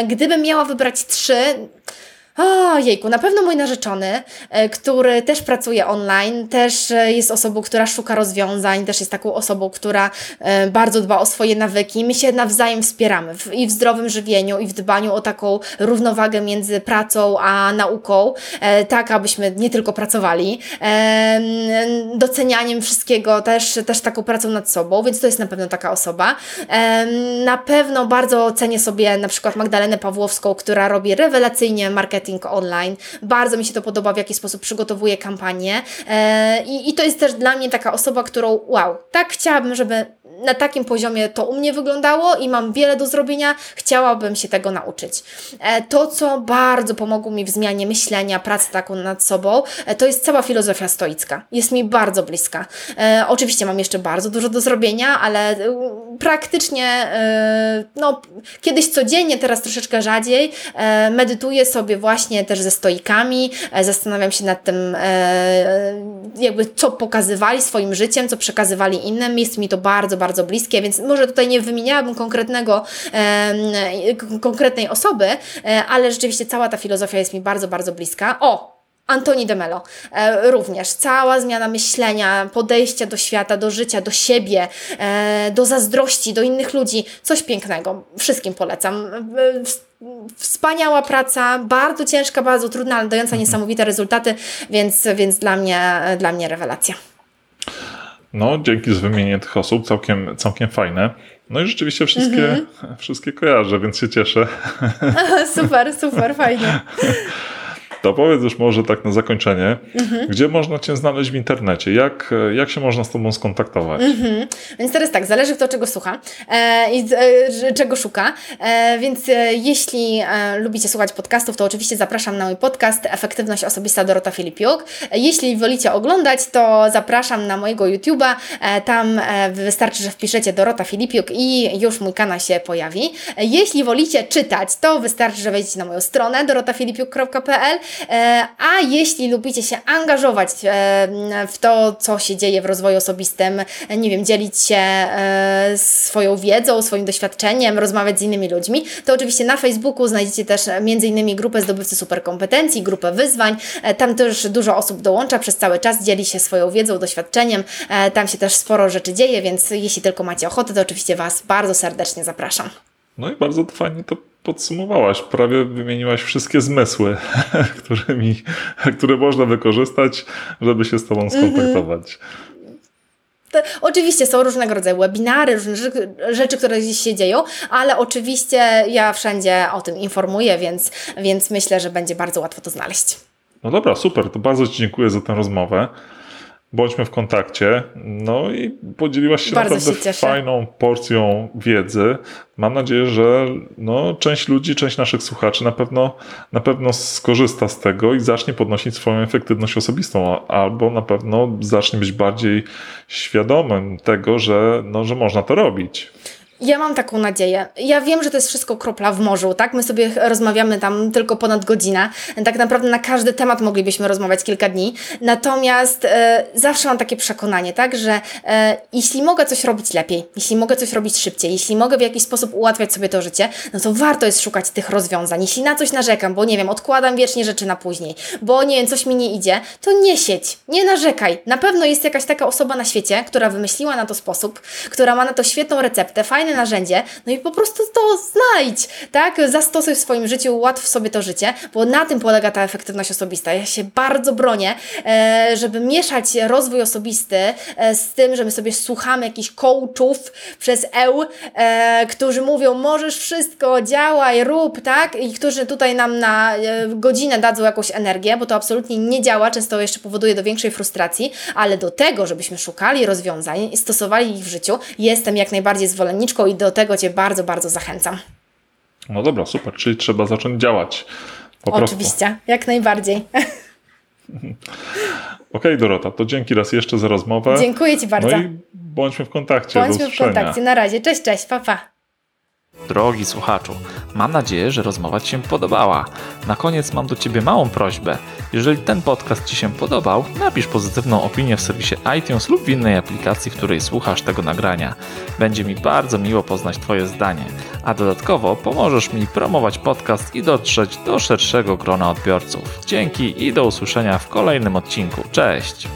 Gdybym miała wybrać trzy o, jejku, na pewno mój narzeczony, e, który też pracuje online, też e, jest osobą, która szuka rozwiązań, też jest taką osobą, która e, bardzo dba o swoje nawyki. My się nawzajem wspieramy w, i w zdrowym żywieniu, i w dbaniu o taką równowagę między pracą a nauką, tak abyśmy nie tylko pracowali, docenianiem wszystkiego, też, też taką pracą nad sobą, więc to jest na pewno taka osoba. Na pewno bardzo cenię sobie na przykład Magdalenę Pawłowską, która robi rewelacyjnie marketing marketing online. Bardzo mi się to podoba, w jaki sposób przygotowuje kampanię. E, I, I to jest też dla mnie taka osoba, którą wow, tak chciałabym, żeby na takim poziomie to u mnie wyglądało i mam wiele do zrobienia, chciałabym się tego nauczyć. E, to, co bardzo pomogło mi w zmianie myślenia, pracy taką nad sobą, e, to jest cała filozofia stoicka. Jest mi bardzo bliska. E, oczywiście mam jeszcze bardzo dużo do zrobienia, ale praktycznie no, kiedyś codziennie, teraz troszeczkę rzadziej, medytuję sobie właśnie też ze stoikami, zastanawiam się nad tym, jakby co pokazywali swoim życiem, co przekazywali innym. Jest mi to bardzo, bardzo bardzo bliskie, więc może tutaj nie wymieniałabym konkretnego, konkretnej osoby, e, ale rzeczywiście cała ta filozofia jest mi bardzo, bardzo bliska. O! Antoni de Mello e, również. Cała zmiana myślenia, podejścia do świata, do życia, do siebie, e, do zazdrości, do innych ludzi. Coś pięknego. Wszystkim polecam. E, wspaniała praca, bardzo ciężka, bardzo trudna, ale dająca mhm. niesamowite rezultaty, więc, więc dla, mnie, dla mnie rewelacja. No, dzięki za wymienienie tych osób, całkiem, całkiem fajne. No i rzeczywiście wszystkie, mm-hmm. wszystkie kojarzę, więc się cieszę. Aha, super, super, fajnie. to powiedz już może tak na zakończenie, Mhm. gdzie można Cię znaleźć w internecie? Jak, jak się można z Tobą skontaktować? Mhm. Więc teraz tak, zależy kto czego słucha e, i e, czego szuka. E, więc e, jeśli e, lubicie słuchać podcastów, to oczywiście zapraszam na mój podcast Efektywność Osobista Dorota Filipiuk. Jeśli wolicie oglądać, to zapraszam na mojego YouTube'a. Tam wystarczy, że wpiszecie Dorota Filipiuk i już mój kanał się pojawi. Jeśli wolicie czytać, to wystarczy, że wejdziecie na moją stronę dorotafilipiuk.pl. E, a jeśli lubicie się angażować e, w to, co się dzieje w rozwoju osobistym, nie wiem, dzielić się e, swoją wiedzą, swoim doświadczeniem, rozmawiać z innymi ludźmi, to oczywiście na Facebooku znajdziecie też innymi grupę zdobywcy superkompetencji, grupę wyzwań. Tam też dużo osób dołącza przez cały czas, dzieli się swoją wiedzą, doświadczeniem. Tam się też sporo rzeczy dzieje, więc jeśli tylko macie ochotę, to oczywiście Was bardzo serdecznie zapraszam. No i bardzo fajnie to podsumowałaś. Prawie wymieniłaś wszystkie zmysły, którymi, które można wykorzystać, żeby się z Tobą skontaktować. Te, oczywiście są różnego rodzaju webinary, różne rzeczy, rzeczy, które gdzieś się dzieją, ale oczywiście ja wszędzie o tym informuję, więc, więc myślę, że będzie bardzo łatwo to znaleźć. No dobra, super. To bardzo Ci dziękuję za tę rozmowę. Bądźmy w kontakcie. No i podzieliłaś się Bardzo naprawdę się fajną porcją wiedzy. Mam nadzieję, że no, część ludzi, część naszych słuchaczy na pewno, na pewno skorzysta z tego i zacznie podnosić swoją efektywność osobistą, albo na pewno zacznie być bardziej świadomym tego, że, no, że można to robić. Ja mam taką nadzieję. Ja wiem, że to jest wszystko kropla w morzu, tak? My sobie rozmawiamy tam tylko ponad godzinę. Tak naprawdę na każdy temat moglibyśmy rozmawiać kilka dni. Natomiast e, zawsze mam takie przekonanie, tak? Że e, jeśli mogę coś robić lepiej, jeśli mogę coś robić szybciej, jeśli mogę w jakiś sposób ułatwiać sobie to życie, no to warto jest szukać tych rozwiązań. Jeśli na coś narzekam, bo nie wiem, odkładam wiecznie rzeczy na później, bo nie wiem, coś mi nie idzie, to nie siedź, nie narzekaj. Na pewno jest jakaś taka osoba na świecie, która wymyśliła na to sposób, która ma na to świetną receptę, fajne narzędzie, no i po prostu to znajdź, tak? Zastosuj w swoim życiu, ułatw sobie to życie, bo na tym polega ta efektywność osobista. Ja się bardzo bronię, e, żeby mieszać rozwój osobisty e, z tym, że my sobie słuchamy jakichś coachów przez eł, e, którzy mówią, możesz wszystko, działaj, rób, tak? I którzy tutaj nam na godzinę dadzą jakąś energię, bo to absolutnie nie działa, często jeszcze powoduje do większej frustracji, ale do tego, żebyśmy szukali rozwiązań i stosowali ich w życiu, jestem jak najbardziej zwolenniczką i do tego Cię bardzo, bardzo zachęcam. No dobra, super, czyli trzeba zacząć działać. Po prostu. Oczywiście, jak najbardziej. Okej, Dorota, to dzięki raz jeszcze za rozmowę. Dziękuję Ci bardzo. No i bądźmy w kontakcie. do Bądźmy w kontakcie. Na razie. Cześć, cześć, papa. Pa. Drogi słuchaczu, mam nadzieję, że rozmowa Ci się podobała. Na koniec mam do Ciebie małą prośbę. Jeżeli ten podcast Ci się podobał, napisz pozytywną opinię w serwisie iTunes lub w innej aplikacji, w której słuchasz tego nagrania. Będzie mi bardzo miło poznać Twoje zdanie, a dodatkowo pomożesz mi promować podcast i dotrzeć do szerszego grona odbiorców. Dzięki i do usłyszenia w kolejnym odcinku. Cześć!